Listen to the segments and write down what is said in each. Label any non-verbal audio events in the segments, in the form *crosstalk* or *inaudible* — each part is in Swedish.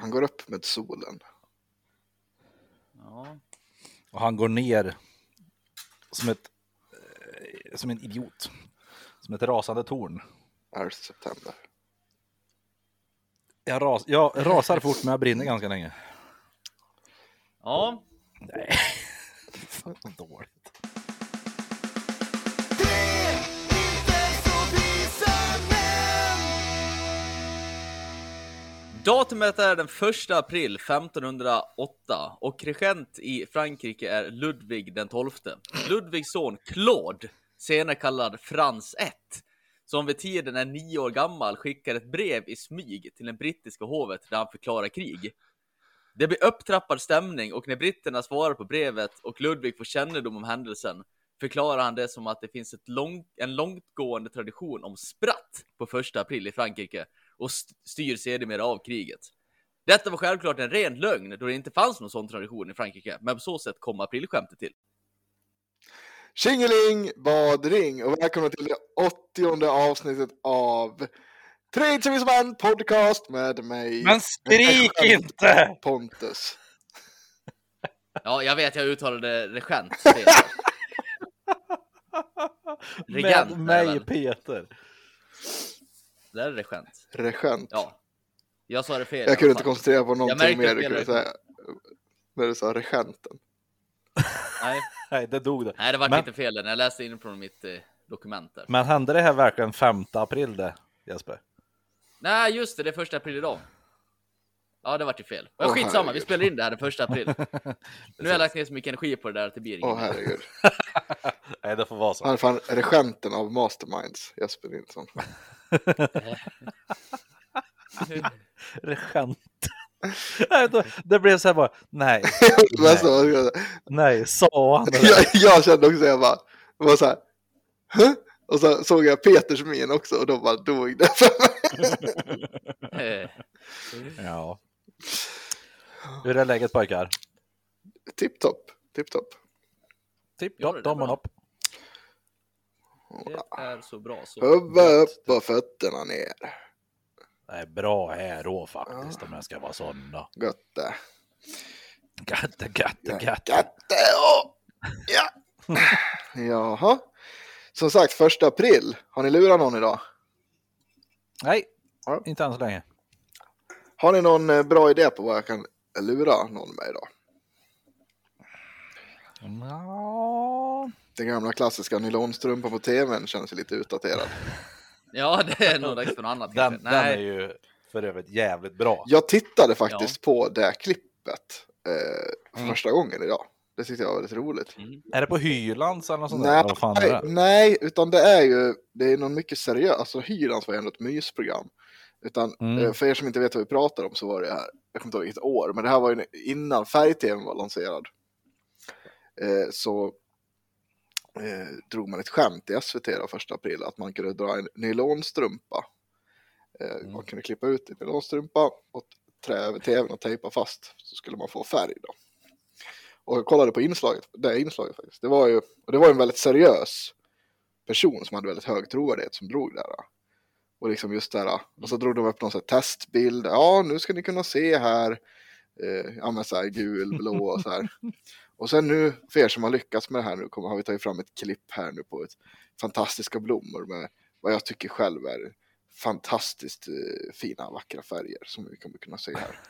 han går upp med solen. Ja. Och han går ner som ett eh, som en idiot. Som ett rasande torn. 11 september. Jag, ras, jag rasar fort men jag brinner ganska länge. ja, Nej. *laughs* Fan vad dåligt. Datumet är den 1 april 1508 och regent i Frankrike är Ludvig den 12. Ludvigs son Claude, senare kallad Frans 1, som vid tiden är nio år gammal, skickar ett brev i smyg till den brittiska hovet där han förklarar krig. Det blir upptrappad stämning och när britterna svarar på brevet och Ludvig får kännedom om händelsen förklarar han det som att det finns ett lång, en långtgående tradition om spratt på 1 april i Frankrike och st- styr sedermera av kriget. Detta var självklart en ren lögn då det inte fanns någon sån tradition i Frankrike, men på så sätt kom aprilskämtet till. Tjingeling badring och välkomna till det åttionde avsnittet av Tradesman podcast med mig. Men skrik inte! Pontus. Ja, jag vet, jag uttalade regent. *laughs* Regent, Med mig? Peter. Det är regent. Regent. Ja. Jag sa det fel. jag kunde inte koncentrera på någonting mer du fel kunde säga. När du sa regenten. Nej, *laughs* Nej, det dog det. nej, det var Men- inte fel jag läste in från mitt eh, dokument där. Men hände det här verkligen 5 april det, Jesper? Nej, just det, det är första april idag. Ja, det vart ju fel. Åh, skitsamma, vi herregud. spelar in det här den första april. *laughs* Nu har jag lagt ner så mycket energi på det där att det blir inget. Åh herregud. *laughs* Nej, det får vara så. Han är fan regenten av masterminds, Jesper Nilsson. *laughs* Regent. *laughs* Nej, då- det blev så här bara, nej, *laughs* nej, sa han jag, jag kände också, jag bara, det var så här, "Hä?" Och så såg jag Peters min också och då bara dog det. Ja. Hur är läget pojkar? Tipptopp, tipptopp. Tipp, Ja, det är topp, tummen bra. upp. Det är så bra så. Huvud upp och fötterna ner. Det är bra här då faktiskt om jag ska vara sån då. Gött det. Gatte, gatte, gatte. Gatte och... Ja. Jaha. Som sagt, första april. Har ni lurat någon idag? Nej, Ja. inte än så länge. Har ni någon eh, bra idé på vad jag kan lura någon med idag? Ja, Den gamla klassiska nylonstrumpan på tvn känns ju lite utdaterad. *laughs* Ja, det är nog dags för något annat. den, den är Nej, ju för övrigt jävligt bra. Jag tittade faktiskt på det klippet eh, för Mm. första gången idag. Det tyckte jag var väldigt roligt. Är det på Hylands eller något sånt där? Nej, det? nej, utan det är ju det är någon mycket seriöst. Alltså Hylands var ju ändå ett mysprogram. Utan Mm. eh, för er som inte vet vad vi pratar om så var det här, jag kommer inte ihåg vilket år, men det här var ju innan färg-tv var lanserad. Eh, så eh, drog man ett skämt i SVT då, första april att man kunde dra en nylonstrumpa. Eh, Mm. Man kunde klippa ut en nylonstrumpa och trä över tvn och tejpa fast så skulle man få färg då. Och jag kollade på inslaget, det inslaget faktiskt. Det var ju, och det var en väldigt seriös person som hade väldigt hög trovärdighet som drog det här. Och liksom just det här, och så drog de upp någon sån här testbild. Ja, nu ska ni kunna se här. Eh, ja, men så här gul, blå och så här. *laughs* Och sen nu, för er som har lyckats med det här nu, kommer, har vi tagit fram ett klipp här nu på ett fantastiska blommor med vad jag tycker själv är fantastiskt eh, fina, vackra färger som vi kommer kunna se här.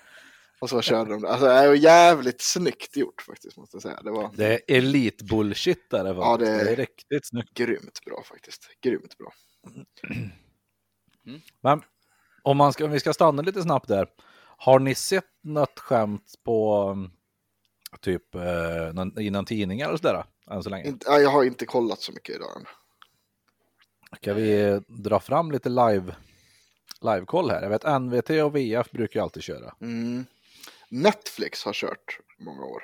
Och så körde de det. Alltså det är ju jävligt snyggt gjort faktiskt, måste jag säga. Det var Det är elit-bullshit där. Ja, det- det är riktigt snyggt. grymt bra faktiskt. Grymt bra. Men om, man ska, om vi ska stanna lite snabbt där. Har ni sett något skämt på um, typ eh, i någon tidning eller sådär? Än så länge. Inte, ja, jag har inte kollat så mycket idag. Ska vi dra fram lite live livekoll här? Jag vet NVT och VF brukar ju alltid köra. Mm. Netflix har kört många år.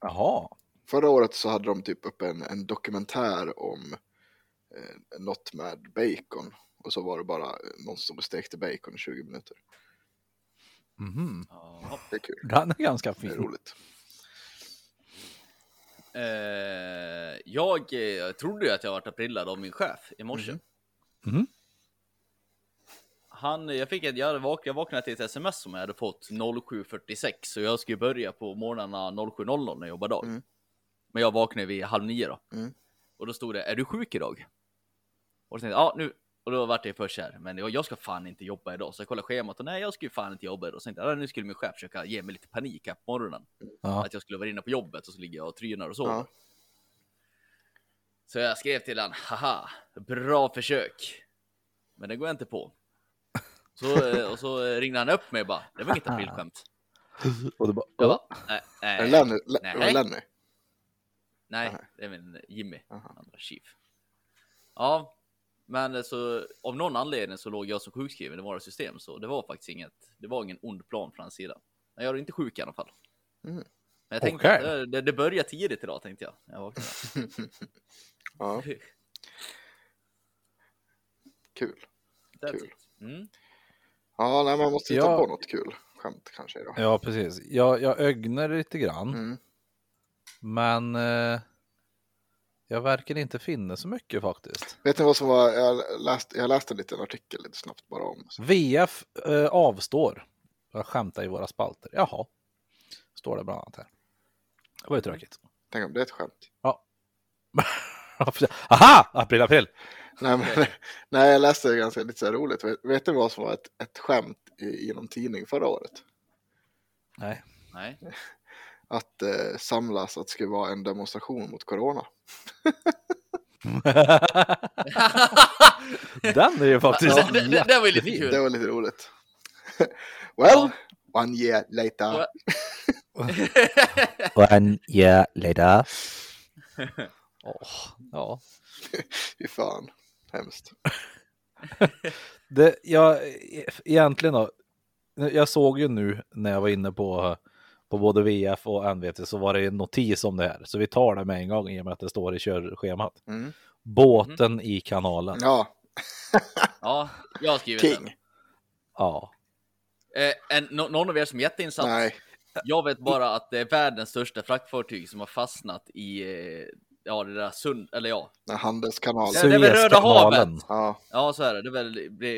Jaha, Förra året så hade de typ upp en, en dokumentär om eh, något med bacon. Och så var det bara någon som stekte bacon i 20 minuter. Ja. Det är kul. den är ganska Det är fin. roligt. Eh, jag eh, trodde ju att jag varit aprillad av min chef i morse. Mhm. Han, jag, fick ett, jag, vak, jag vaknade till ett sms som jag hade fått 07.46 så jag skulle börja på morgnarna 07.00 när jag jobbar dag. Mm. Men jag vaknade vid halv nio då. Mm. Och då stod det, är du sjuk idag? Och så tänkte jag, ja nu, och då vart det först här, men jag, jag ska fan inte jobba idag. Så jag kollade schemat och nej, jag ska ju fan inte jobba idag. Så tänkte jag, ja, nu skulle min chef försöka ge mig lite panik här på morgonen. Ja. Att jag skulle vara inne på jobbet och så ligger jag och trynar och sover. Ja. Så jag skrev till han, haha, bra försök. Men det går jag inte på. Så, eh, och så ringde han upp mig och bara, det var inget aprilskämt. *laughs* Och du bara, Jag bara, nej, Lenny? Le- Nej. Lenny? nej, det är min Jimmy, Aha. andra chief. Ja, men så av någon anledning så låg jag som sjukskriven i våra system, så det var faktiskt inget, det var ingen ond plan från hans sida. Men jag är inte sjuk i alla fall. Mm. Men jag tänkte, Okej. att det, det, det börjar tidigt idag tänkte jag. jag. *laughs* Ja, kul. That's Kul. Mm. Ja, nej, man måste hitta Ja. på något kul skämt kanske idag. Ja, precis. Jag, jag ögnar lite grann, Mm. men eh, jag verkar inte finna så mycket faktiskt. Vet ni vad som var, jag läste, jag läste en liten artikel lite snabbt bara om. VF eh, avstår att skämta i våra spalter. Jaha, står det bland annat här. Det var ju tråkigt. Tänk om det är ett skämt. *laughs* Aha! April, april! Nej, men, *laughs* nej jag läste ganska lite så här roligt. Vet, vet ni vad som var ett, ett skämt i, i någon tidning förra året? Nej. Nej. Att eh, samlas, att det skulle vara en demonstration mot corona. *laughs* Den är ju faktiskt det, det, det var lite kul. Det var lite roligt. *laughs* well, one year later. *laughs* One year later. Åh, ja. Fy fan, hemskt. Det, jag, egentligen då, jag såg ju nu när jag var inne på, på både VF och NVT så var det en notis om det här. Så vi tar det med en gång i och med att det står i körschemat. Mm. Båten i kanalen. Ja, *laughs* Ja, jag har skrivit king. Ja. den. Eh, en, nå- någon av er som är jätteinsatt? Nej, Jag vet bara att det är världens största fraktfartyg som har fastnat i, eh, ja det där sund, eller ja, den handelskanalen. Ja, det är väl Röda havet. Ja, ja så är det. Det är väl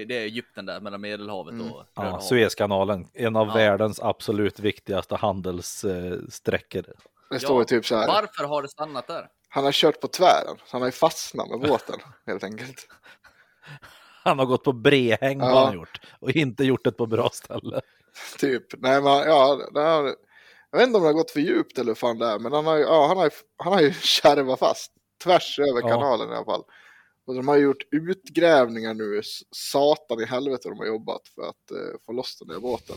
det, är Egypten där mellan Medelhavet Mm. och Röda Ja, havet. Suezkanalen, en av Ja. världens absolut viktigaste handelssträckor. det står ju typ så här. Varför har det stannat där? Han har kört på tvären, han har ju fastnat med båten *laughs* helt enkelt. Han har gått på brehäng Ja. har han gjort och inte gjort det på bra ställe. Typ. Nej, men ja, det har, jag vet inte om det har gått för djupt eller hur fan det är, men han har, ja, han har, han har ju *laughs* kärvat fast tvärs över Ja. kanalen i alla fall. Och de har gjort utgrävningar nu, satan i helvete de har jobbat för att eh, få loss den där båten.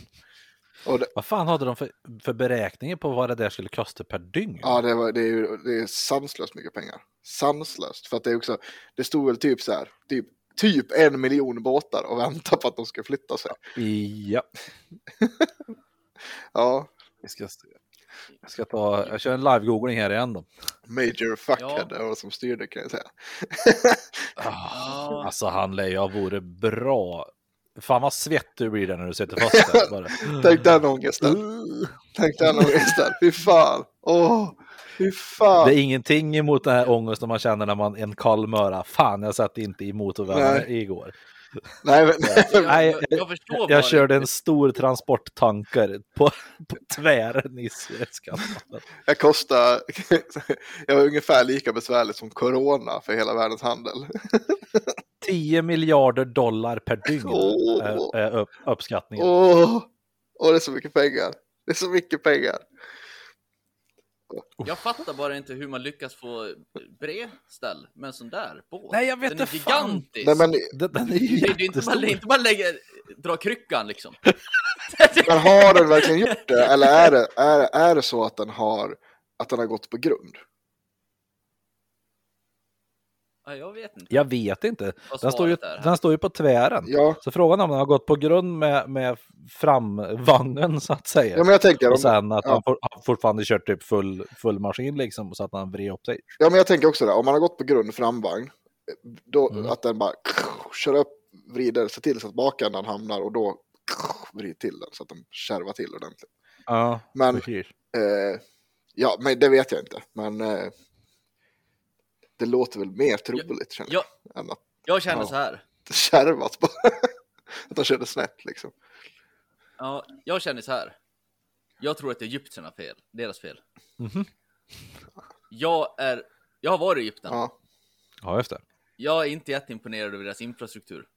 Det, Vad fan hade de för, för beräkningar på vad det där skulle kosta per dygn? ja, det, var, det, är ju det är sanslöst mycket pengar. Sanslöst. För att det är också, det stod väl typ så här, typ, typ en miljon båtar och *laughs* väntar på att de ska flytta sig. Ja, *laughs* Ja, vi ska, se. jag ska ta, jag kör en live-googling här igen då. major fuckhead Ja. vad som styrde kan jag säga. Ah, alltså han lär jag vore bra. Fan vad svett du blir där när du sitter fast där. Bara. *laughs* Tänk den ångesten. Tänk den ångesten. Fy fan. Åh, fy fan. Det är ingenting emot den här ångesten man känner när man en kall möra. Fan, jag satt inte i motorvägen Nej. igår. Nej, men, *laughs* Nej, jag, Jag förstår bara jag körde en stor transporttankare på, på tvären i Suezkanalen. jag kostar, *laughs* jag var ungefär lika besvärligt som corona för hela världens handel. *laughs* 10 miljarder dollar per dygn Åh. är, är upp, uppskattningen. Åh, åh, det är så mycket pengar. Det är så mycket pengar. Jag fattar bara inte hur man lyckas få bredställ med en sån där båt. Nej, jag vet Den är fan. gigantisk. Nej, men, Den, den är ju det, det är inte bara, inte bara lägga, dra kryckan liksom. men har den verkligen gjort det? Eller är det, är, är det så att den har, att den har gått på grund? Ja, jag vet inte. Jag vet inte. Den står, ju, den står ju på tvären. Ja, Så frågan är om den har gått på grund med, med framvagnen så att säga. ja men jag tänker, och sen att ja. han, for, han fortfarande kört typ full, full maskin liksom så att han vred upp sig. ja, men jag tänker också det. Om man har gått på grund framvagn, då, Mm. att den bara kör upp, vrider sig till så att bakändan hamnar och då vrider till den så att den kärvar till ordentligt. Ja, Men. Eh, ja, men det vet jag inte. Men eh, det låter väl mer troligt känner jag. Jag, att jag känner Ja. så här. *laughs* det kärvas bara. *laughs* att de körde snett liksom. Ja, jag känner så här. Jag tror att det är egyptierna fel, deras fel. Mhm. Jag är, jag har varit i Egypten. Ja, Ja, just det. Jag är inte jätteimponerad över deras infrastruktur.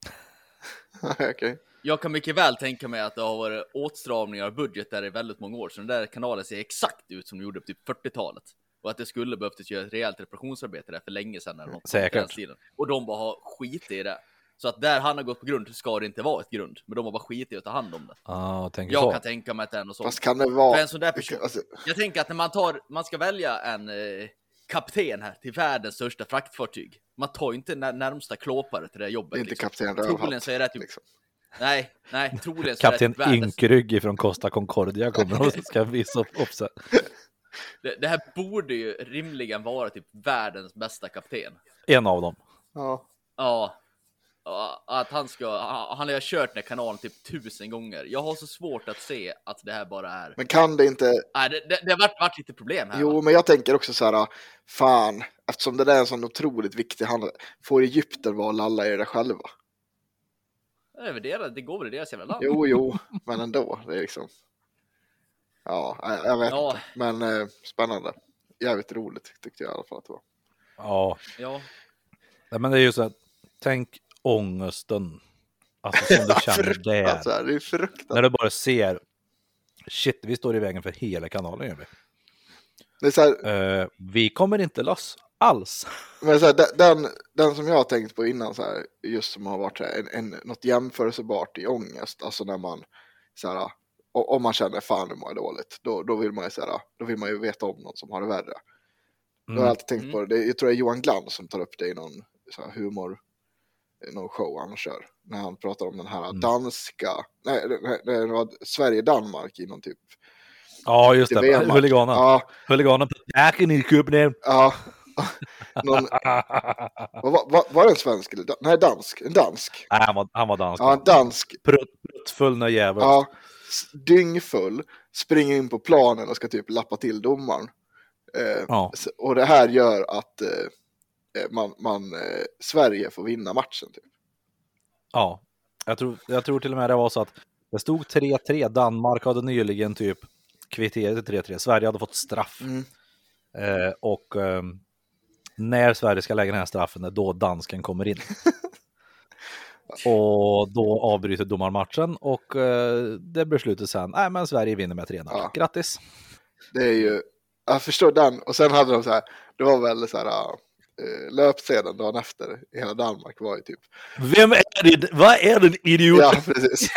*laughs* okej. Jag kan mycket väl tänka mig att det har varit åtstramningar av budget där i väldigt många år, så den där kanalen ser exakt ut som de gjorde på typ 40-talet. Och att det skulle behövt göra ett rejält reparationsarbete där för länge sedan. Något Säkert. den. Och de bara har skitit i det. Så att där han har gått på grund ska det inte vara ett grund, men de har bara skitit i att ta hand om det. Ja, jag tänker Jag så. kan tänka mig att det är något sånt. Fast kan det vara... För en sån där person, Alltså, jag tänker att när man tar, man ska välja en eh, kapten här till världens största fraktfartyg. Man tar ju inte när, närmsta klåpare till det här jobbet. det är inte liksom. kapten Troligen Rövhatt. så är det typ, Liksom. nej, nej, troligen så är det Kapten typ Ynkrygg från Costa Concordia kommer och ska visa upp sig. Det, det här borde ju rimligen vara typ världens bästa kapten. En av dem. Ja. Ja, att han ska, han har kört den här kanalen typ tusen gånger. Jag har så svårt att se att det här bara är, Men kan det inte... nej, det, det, det har varit, varit lite problem här. Jo, va? men jag tänker också så här, fan, eftersom det där är en sån otroligt viktig handel, får Egypten vara lalla i det själva? Det, är väl det, det går väl i deras jävla land. Jo, jo, men ändå, det är liksom... Ja, jag- vet Ja. inte, men eh, spännande. Jävligt roligt tyckte jag i alla fall att det var. Ja, Ja, Nej, men det är ju så här. Tänk ångesten. Alltså som du *laughs* känner där. Det är fruktansvärt. När du bara ser. Shit, vi står i vägen för hela kanalen. Gör vi. Det är så här, Eh, vi kommer inte loss alls. *laughs* Men så här, de- den, den som jag har tänkt på innan, så här, just som har varit så här, en, en, något jämförelsebart i ångest, alltså när man, så här, o- om man känner fan nu mår jag dåligt, då, då, vill man ju, så här, då vill man ju veta om någon som har det värre. Då har jag alltid tänkt Mm. på det, det, jag tror det är Johan Glans som tar upp det i någon så här, humor, någon show han kör, när han pratar om den här Mm. danska, nej, det, det var Sverige-Danmark i någon typ, Ja, just det. VM-match. Huliganen. Ja, Huliganen på Jäken i Köpenhamn. ja. *laughs* Någon, var, var, var det en svensk eller nej dansk? En dansk? Nej, han var, han var dansk. Ja, en dansk Prutt- Pruttfull jävel. Ja, dyngfull, springer in på planen och ska typ lappa till domaren. Eh, Ja. Och det här gör att eh, eh, man, man, eh, Sverige får vinna matchen. Typ. Ja, jag tror, jag tror till och med det var så att det stod 3-3. Danmark hade nyligen typ kvitterat till 3-3. Sverige hade fått straff. Mm. Eh, och ehm, när Sverige ska lägga den här straffen är då dansken kommer in. *laughs* och då avbryter domarmatchen och eh, det beslutar sen, nej men Sverige vinner med 3-0. Ja. Grattis! Det är ju, jag förstår den. Och sen hade de så här, det var väl så här, eh, löpsedeln dagen efter i hela Danmark var ju typ, Vem är det? Vad är den idiot? ja precis.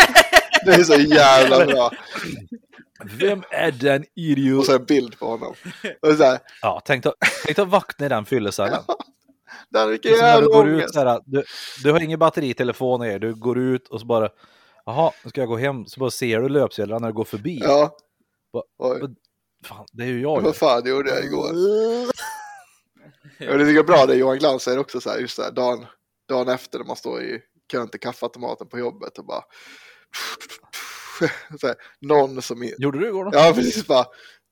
Det är så jävla bra. Vem är den Och idiot? så en bild på honom. Och så här, Ja, tänk att, tänk vakna i den fyllecellen. där när du jävla går ut ångest. så här, du, du har ingen batteri i er, du går ut och så bara, jaha, nu ska jag gå hem, så bara ser du löpsedlarna när du går förbi. Ja. Va- Oj, Fan, det är ju jag vad fan gjorde jag igår? *laughs* Och det tycker jag är bra det Johan Glans säger också så här, just så här, dagen, dagen efter när man står i kön till kaffeautomaten på jobbet och bara *laughs* så här, någon som Gjorde du igår då? ja precis bara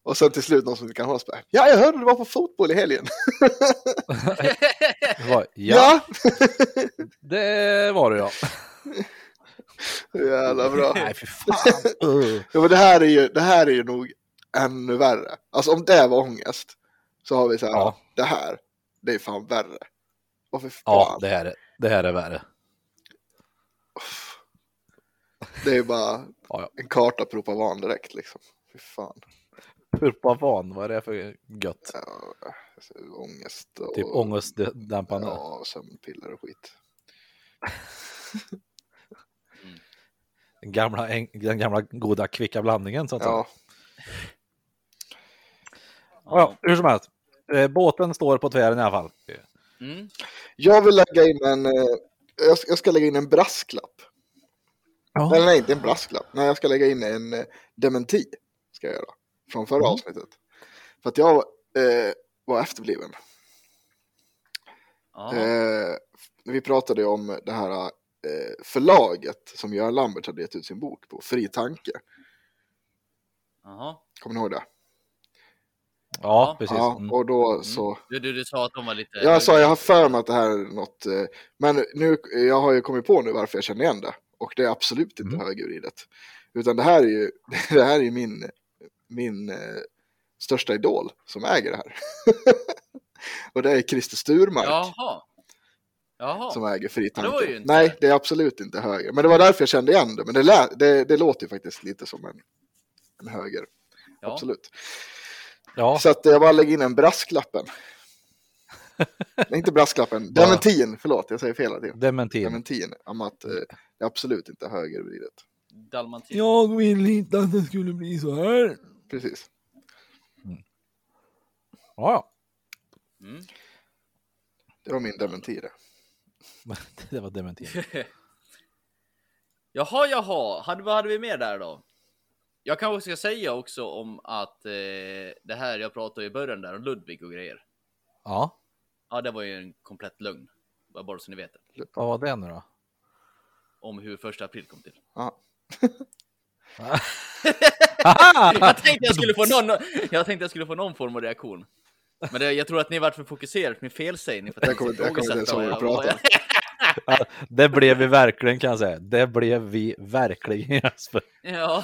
och sen till slut någon som inte kan hålla sig ja jag hörde du var på fotboll i helgen. *laughs* Ja, Ja, *laughs* det var det ja. jävla bra. Nej, fy fan. *laughs* Ja, men det här är ju, det här är ju nog ännu värre. Alltså om det var ångest så har vi så här, Ja. det här, det är fan värre. För fan, Ja, det här, är, det här är värre. det är bara Ja, ja. en karta på Ropavan direkt liksom. Fy fan. Purpavan, vad är det för gött? Ja, ångest och... Typ ångestdämpande. Ja, sömnpiller och skit. *laughs* Den, gamla, den gamla goda kvicka blandningen så att säga. Ja, Ja, ja, hur som helst. Eh, båten står på tvären i alla fall. Mm. jag vill lägga in en... eh, Jag ska, jag ska lägga in en brasklapp. Ja. Eller nej, inte en brasklapp. Nej, jag ska lägga in en eh, dementi. Ska jag göra. Från förra Mm. avsnittet. För att jag eh, var efterbliven. Ja. Eh, vi pratade om det här eh, förlaget som Göran Lambert hade gett ut sin bok på, Fri tanke. Jaha. Kommer ni ihåg det? Ja, precis. Ja, Mm. och då så... Du, du, du sa att de var lite... Jag sa, jag har för mig att det här är något, eh, men nu, jag har ju kommit på nu varför jag känner igen det. Och det är absolut inte Mm. högervridet. Utan det här är ju, *laughs* det här är ju min, min eh, största idol som äger det här. *laughs* och det är Christer Sturmark Jaha. Jaha. som äger Fri det var Tanke. ju inte- Nej, det är absolut inte höger. Men det var därför jag kände igen det. Men det, lä, det, det låter ju faktiskt lite som en, en höger. Ja. Absolut. Ja, Så att jag bara lägger in en brasklappen. *laughs* Nej, inte brasklappen. Ja. Dementin, förlåt, jag säger fel hela tiden. dementin. Dementin om att eh, det är absolut inte högervridet. Dalmatin. Jag vill inte att det skulle bli så här. Precis. Ja, Mm. Det var min dementi det. *laughs* det var dementin. *laughs* Jaha, jaha. Hade, vad hade vi mer där då? Jag kanske ska säga också om att eh, det här jag pratade i början där om Ludvig och grejer. Ja, Ja, det var ju en komplett lögn. Bara bara så ni vet det. vad var det nu då? Om hur första april kom till. Ja. *laughs* *laughs* Jag tänkte jag skulle få någon, jag tänkte jag skulle få någon form av reaktion. Men det, jag tror att ni varit för fokuserade min felsägning. För att Jag kommer- inte ens ihåg vad jag- pratade Det blev vi verkligen kan jag säga. Det blev vi verkligen Jesper. Ja,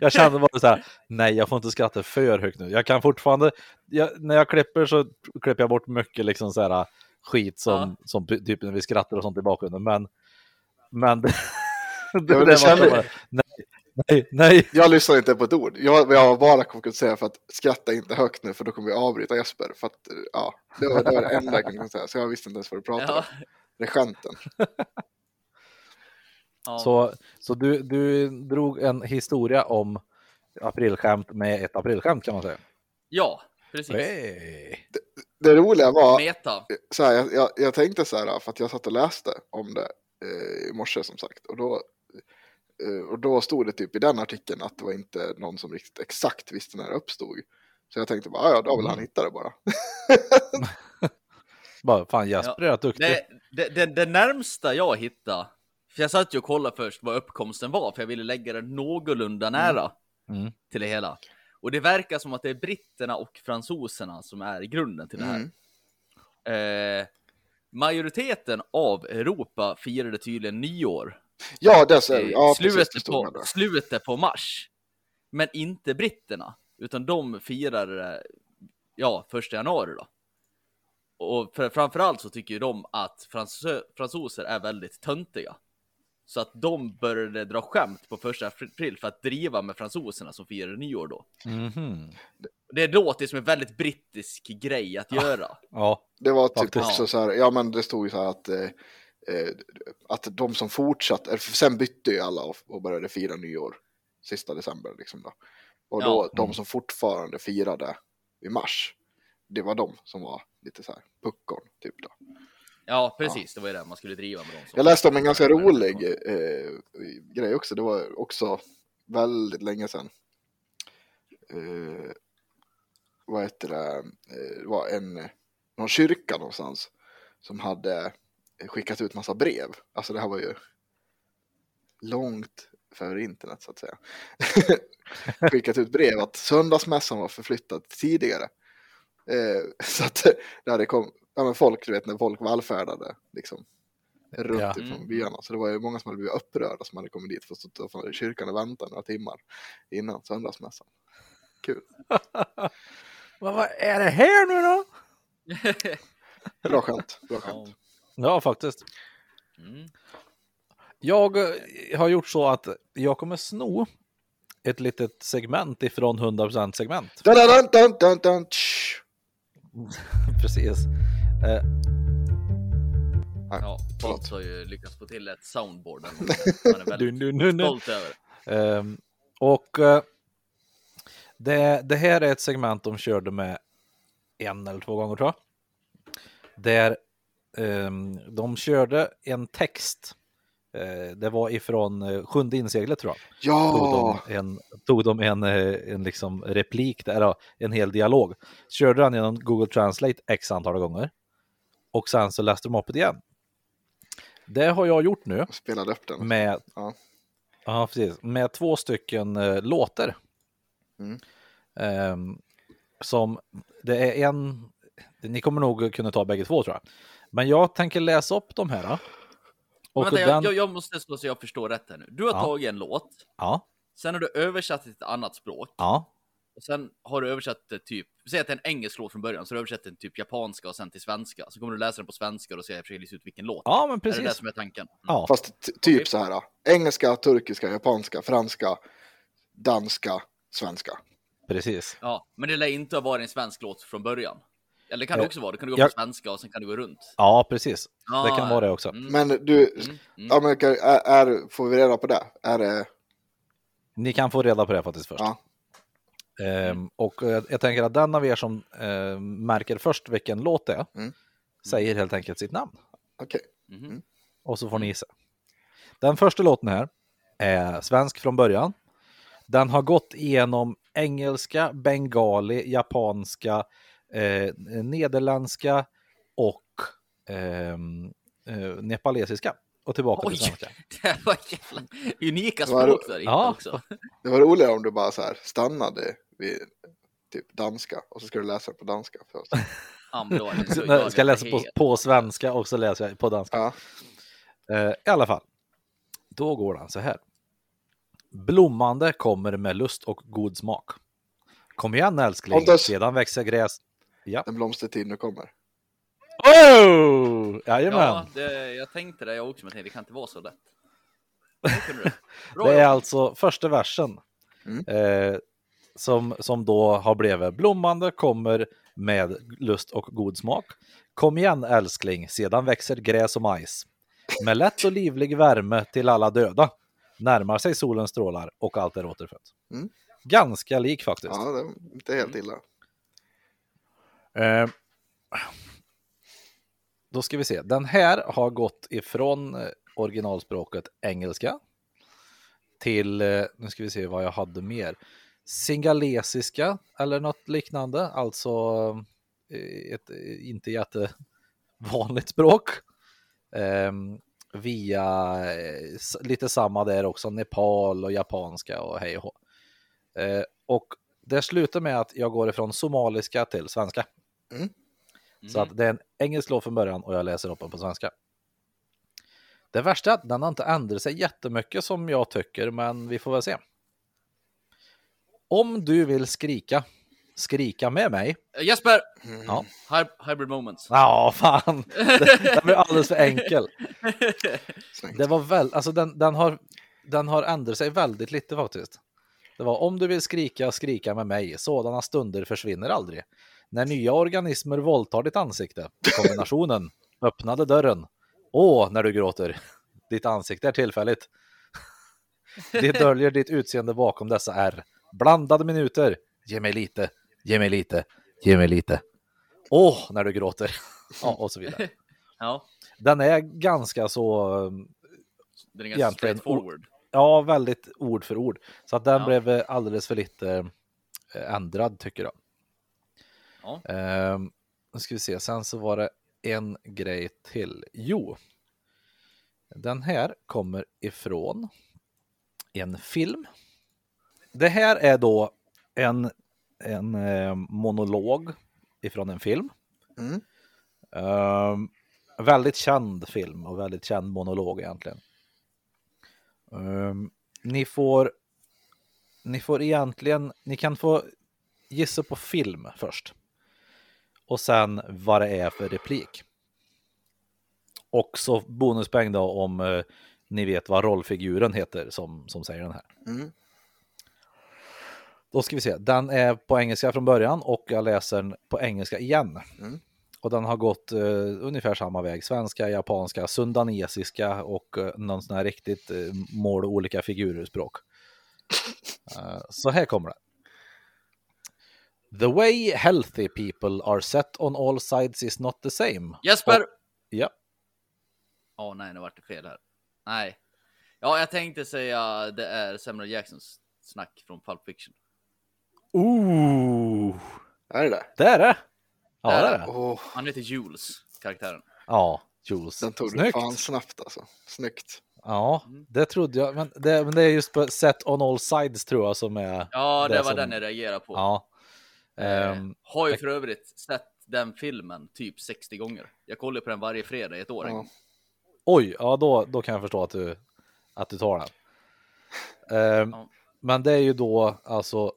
Jag kände bara så här, nej jag får inte skratta för högt nu. Jag kan fortfarande, jag, när jag klipper så klipper jag bort mycket liksom så här skit som, som typ när vi skrattar och sånt i bakgrunden. Men, men det, det, men det det kände- nej, nej, nej. Jag lyssnar inte på ett ord. Jag, jag har bara fokuserat för att skratta inte högt nu för då kommer vi avbryta Jesper. För att, ja, det var det, var det enda jag kunde säga. Så jag visste inte ens vad du pratade ja, om. Det är skämten. ja. Så, så du, du drog en historia om aprilskämt med ett aprilskämt kan man säga. ja precis. Hey. Det roliga var, Meta. så här, jag, jag, jag tänkte så här, för att jag satt och läste om det eh, i morse som sagt. Och då, och då stod det typ i den artikeln att det var inte någon som riktigt exakt visste när det uppstod. Så jag tänkte bara, "Ah, ja, då väl han hittat det bara. *laughs* Bara, fan Jesper är rätt duktig. Det, det, det, det närmsta jag hittade, för jag satt ju och kollade först vad uppkomsten var, för jag ville lägga det någorlunda nära Mm. till det hela. Och det verkar som att det är britterna och fransoserna som är grunden till det här. Mm. Eh, majoriteten av Europa firade tydligen nyår Ja, det ser i ja, precis, det slutet, stod på, slutet på mars. Men inte britterna, utan de firade det, ja, första januari då. Och för, framförallt så tycker ju de att fransö, fransoser är väldigt töntiga. Så att de började dra skämt på första april för att driva med fransoserna som firade nyår då. Mhm. Det låter som en väldigt brittisk grej att göra. Ja, Det var typ Faktiskt. också så här, ja men det stod ju så här att, eh, eh, att de som fortsatte, sen bytte ju alla och, började fira nyår sista december liksom då. Och då, Ja. de som fortfarande firade i mars, det var de som var lite så här puckon typ då. Ja, precis. Det var ju det man skulle driva med dem. Jag läste om en ganska rolig eh, grej också, det var också väldigt länge sedan. Eh, vad heter det, eh, det var en, någon kyrka någonstans som hade skickat ut massa brev. Alltså det här var ju långt före internet så att säga. *laughs* skickat ut brev att söndagsmässan var förflyttad tidigare. Eh, *laughs* så att det hade kom, ja men folk, du vet när folk vallfärdade liksom runt Ja. ifrån byarna. Så det var ju många som hade blivit upprörda som hade kommit dit för att stå utanför kyrkan och vänta några timmar innan söndagsmässan. Kul. *laughs* vad, vad är det här nu då? Bra skämt. Bra Ja. skämt. Ja, faktiskt. Mm. Jag eh, har gjort så att jag kommer sno ett litet segment ifrån 100% segment. Dun, dun, dun, dun, dun, tsch. Precis. Eh, Ja. Bolt har ju lyckats få till ett soundboard. Man *laughs* är väldigt dun, dun, dun. stolt över. Ehm, och eh, det, det här är ett segment de körde med en eller två gånger tror jag. Där de körde en text. Eh, det var ifrån eh, sjunde inseglet tror jag. Tog Ja, de en, tog de en, eh, en liksom replik, där, en hel dialog. Körde den genom Google Translate x antal gånger. Och sen så läste de upp det igen. Det har jag gjort nu spelade upp den. med, Ja. ja, precis, med två stycken eh, låtar. Mm. Ehm, som det är en, ni kommer nog kunna ta bägge två tror jag. Men jag tänker läsa upp de här. Och Vänta, den, jag, jag, måste slå så jag förstår rätt här nu. Du har Ja. tagit en låt, ja, sen har du översatt till ett annat språk. ja, Och sen har du översatt det typ, säg att det är en engelsk låt från början, så du översätter den typ japanska och sen till svenska. Så kommer du läsa den på svenska och jag försöka lista ut vilken låt. ja, men Är det det precis. som är tanken? Mm. Ja, Fast typ så här. Engelska, turkiska, japanska, franska, danska, svenska. precis. Ja, men det lär inte ha varit en svensk låt från början. Eller det kan det också vara, det kan du gå jag- på svenska och sen kan du gå runt. Ja, precis. Det Ah, kan vara det också. Mm, Men du, mm, mm. ja, men, kan- är, är, får vi reda på det? Är det, Ni kan få reda på det faktiskt först. ja, Ehm, och eh, jag tänker att den av er som eh, märker först vilken låt det är, Mm. säger helt enkelt sitt namn. okej. Mhm. Och så får ni gissa. Den första låten här är svensk från början. Den har gått igenom engelska, bengali, japanska, eh, nederländska och ehm, eh, nepalesiska. Och tillbaka Oj. till svenska. *laughs* Det var jävla unika språk där Ja. också. Det var roligare om du bara så här stannade vid typ danska och så ska du läsa på danska först. *laughs* Ja, men då är det så Så, ska jag läsa på, på svenska och så läser jag på danska. Ja, Eh, I alla fall, då går den så här. Blommande kommer med lust och god smak. Kom igen älskling, Pontus. sedan växer gräs. Ja. en blomstertid nu kommer. Oh! Jajamän! Ja, det, jag tänkte det jag också, men tänkte det kan inte vara så lätt. *laughs* Det är alltså första versen. Mm. Eh, som, som då har blivit blommande kommer med lust och god smak. Kom igen älskling, sedan växer gräs och majs. Med lätt och livlig värme till alla döda. Närmar sig solens strålar och allt är återfött. Mm. Ganska lik faktiskt. Ja, det är inte helt illa. Eh, då ska vi se. Den här har gått ifrån eh, originalspråket engelska till, eh, nu ska vi se vad jag hade mer, singalesiska eller något liknande, alltså eh, ett inte jättevanligt språk. Ehm, eh, via lite samma där också, Nepal och japanska och hej och hå. Eh, och det slutar med att jag går ifrån somaliska till svenska. Så Mm. att det är en engelsk låt från början och jag läser upp den på svenska. Det värsta är att den har inte ändrat sig jättemycket som jag tycker, men vi får väl se. Om du vill skrika, skrika med mig. Eh, Jesper! Ja, Hy- Hybrid moments. ja fan, *laughs* det, det blir alldeles för enkel. Det var väl, alltså den, den, har, den har ändrat sig väldigt lite faktiskt. Det var om du vill skrika, skrika med mig. Sådana stunder försvinner aldrig. När nya organismer våldtar ditt ansikte. Kombinationen *laughs* öppnade dörren. Åh, när du gråter. Ditt ansikte är tillfälligt. *laughs* Det döljer ditt utseende bakom dessa är. Blandade minuter. Ge mig lite, ge mig lite, ge mig lite. Åh, när du gråter. Ja, och så vidare. *laughs* Ja, Den är ganska så den är ganska straightforward. Ja, väldigt ord för ord. Så att den Ja. blev eh, alldeles för lite eh, ändrad tycker jag. Ja. Ehm, nu ska vi se, sen så var det en grej till. Jo, den här kommer ifrån en film. Det här är då en, en eh, monolog ifrån en film. Mm. Ehm, väldigt känd film och väldigt känd monolog egentligen. Ehm, ni får ni får egentligen, ni kan få gissa på film först. Och sen vad det är för replik. Och så bonuspoäng då om eh, ni vet vad rollfiguren heter som, som säger den här. Mm. Då ska vi se, den är på engelska från början och jag läser den på engelska igen. Mm. Och den har gått eh, ungefär samma väg, svenska, japanska, sundanesiska och eh, någon sån här riktigt eh, mål olika figurer språk. *laughs* Eh, så här kommer det. The way healthy people are set on all sides is not the same. Jesper! Ja, Åh nej, nu vart det fel här. Nej. Ja, jag tänkte säga det är Samuel Jacksons snack från Pulp Fiction. Ooh, Är det det? det är det. Ja, Det är det. Åh, Han heter Jules, karaktären. Ja, Jules. den tog du Snyggt. fan snabbt alltså. Snyggt. Ja, Mm. det trodde jag. Men det, men det är just på set on all sides tror jag som är. Ja, det, Det var som- den jag reagerade på. Ja. Ehm, har ju för övrigt sett den filmen typ 60 gånger. Jag kollar på den varje fredag i ett år. Ja. oj, ja då, då kan jag förstå att du, att du tar den. *laughs* Ehm, Ja. Men det är ju då alltså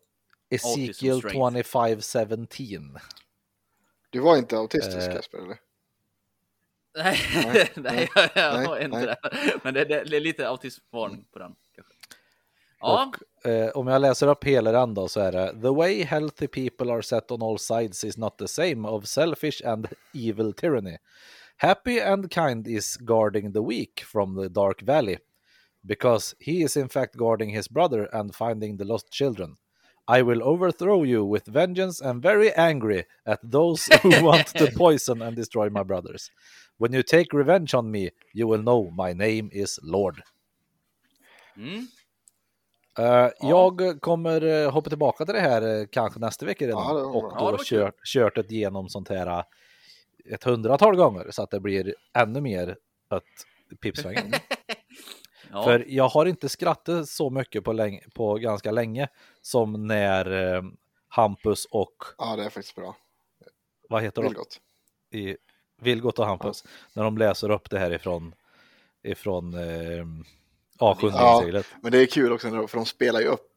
Ezekiel strength. 2517. Du var inte autistisk. Kasper eller? Nej, *laughs* Nej, nej, jag, jag nej, har inte nej. det. Men det, det, det är lite autismvarning på den. Ja, Och, eh, om jag läser upp hela den då så är det The way healthy people are set on all sides is not the same of selfish and evil tyranny. Happy and kind is guarding the weak from the dark valley because he is in fact guarding his brother and finding the lost children. I will overthrow you with vengeance and very angry at those who *laughs* want to poison and destroy my brothers. When you take revenge on me, you will know my name is Lord. mm. Eh, Jag kommer eh, hoppa tillbaka till det här eh, kanske nästa vecka redan Ja, och Ja, då kul. kört, kört ett igenom sånt här ett hundratal gånger så att det blir ännu mer ett pipsvängen. *laughs* ja. För jag har inte skrattat så mycket på, länge, på ganska länge som när eh, Hampus och Ja, det är faktiskt bra. vad heter de? Vilgot. I, Vilgot och Hampus när de läser upp det här ifrån ifrån eh, A7-seglet. Men det är kul också för de spelar ju upp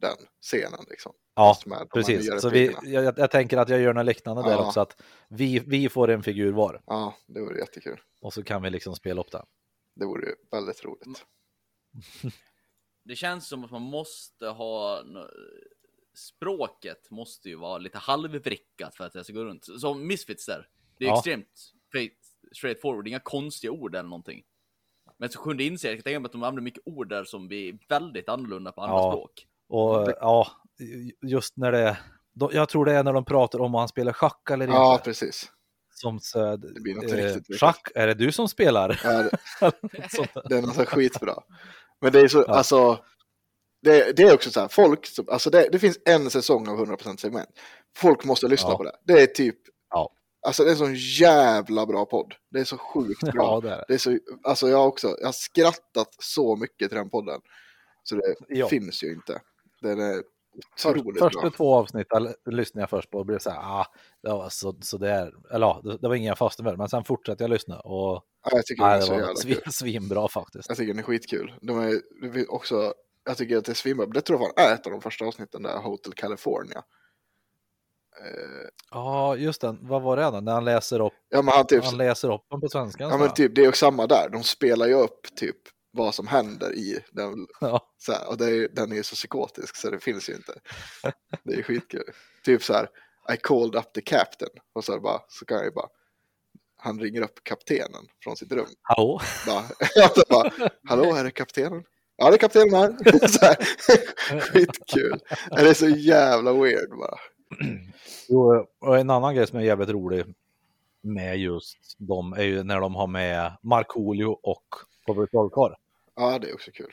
den scenen liksom. Ja, med precis. Så vi, jag, jag tänker att jag gör något liknande där Ja. också, att vi, vi får en figur var Ja, det vore jättekul. och så kan vi liksom spela upp den. Det vore ju väldigt roligt. *laughs* Det känns som att man måste ha språket måste ju vara lite halvvrickat för att det ska gå runt. Som Misfits där. Det är Ja. extremt straight forward, inga konstiga ord eller någonting. Men så sjunde inser jag, jag tänker mig att de använder mycket ord där som blir väldigt annorlunda på andra Ja. språk. Och ja, just när det de, jag tror det är när de pratar om han spelar schack eller Ja, inte. precis. Som så, Det blir något eh, riktigt. Schack, är det du som spelar? Ja, det, *laughs* är något skitbra. Men det är så, Ja. alltså. Det, det är också så här, folk, som, alltså det, det finns en säsong av 100% segment. Folk måste lyssna Ja. på det. Det är typ, Ja. Alltså det är en sån jävla bra podd. Det är så sjukt bra. *laughs* Ja, det är det. Det är så, alltså jag också, jag har skrattat så mycket till den podden. Så det Ja. finns ju inte. Den är Först, otroligt första bra. två avsnitten lyssnade jag först på och blev så här, ah, det var så, så där, eller ja, det, det var ingen jag fastnade med, men sen fortsatte jag lyssna och Ja, jag tycker nej, är det så var svin, svinbra faktiskt. Jag tycker den är skitkul. De är det är också, jag tycker att det är svinbra. Det tror jag fan är ett av de första avsnitten där, Hotel California. Ja, just den, vad var det då? När han läser upp, ja men han typ, han läser upp den på svenska? ja men typ, det är ju samma där. De spelar ju upp typ vad som händer i den. ja. Så här, och det är, den är ju så psykotisk så det finns ju inte. Det är skitkul. Typ så här, I called up the captain. Och så, är bara, så kan jag ju bara, han ringer upp kaptenen från sitt rum. Hallå? Bara, *laughs* bara, Hallå, är det kaptenen? Ja, det är kaptenen här. *laughs* så här *laughs* skitkul. Det är så jävla weird bara. *clears throat* Jo, och en annan grej som är jävligt rolig med just dem är ju när de har med Markoolio och Robert Trollkarl. Ja, det är också kul.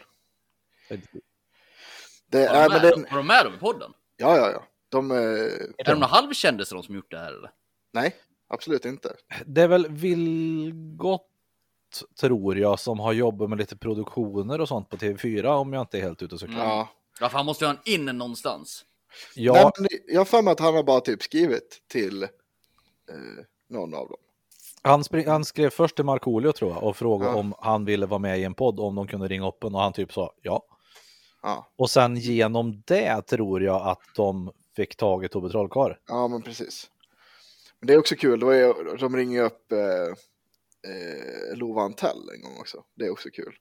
Det, är, de men med, den, var de med dem i podden? ja, ja, ja. De, eh, Är de några halvkändisar de som gjort det här eller? nej, absolut inte. Det är väl Vilgot, tror jag, som har jobbat med lite produktioner och sånt på TV4 om jag inte är helt ute och cyklar. Ja. Ja, för han måste ju ha en in någonstans. Ja, Nej, men jag har för mig att han har bara typ skrivit till eh, någon av dem. han, han skrev först till Markoolio tror jag och frågade Ja. om han ville vara med i en podd, om de kunde ringa upp en och han typ sa ja. Ja, Och sen genom det tror jag att de fick tag i Tobbe Trollkarl. ja men precis. Men det är också kul, då är, de ringer upp eh, eh, Lova Antell en gång också. Det är också kul.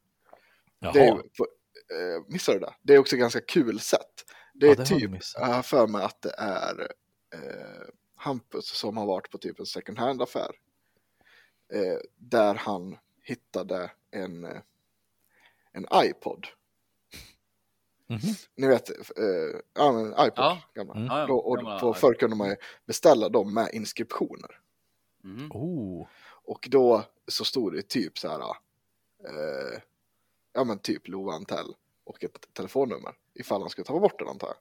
Jaha, Det är, på, eh, missade du det? Det är också ganska kul sätt. Det är Ja, det typ, jag har för mig att det är eh, Hampus som har varit på typ en second hand affär. Eh, där han hittade en, eh, en iPod. Mhm. Ni vet, eh, ja men iPod, Ja. gamla. Mm. Ja, och på, förr kunde man ju beställa dem med inskriptioner. Mhm. Oh. Och då så stod det typ så här, eh, ja men typ Lova Antell och ett telefonnummer ifall han skulle ta bort den antar jag.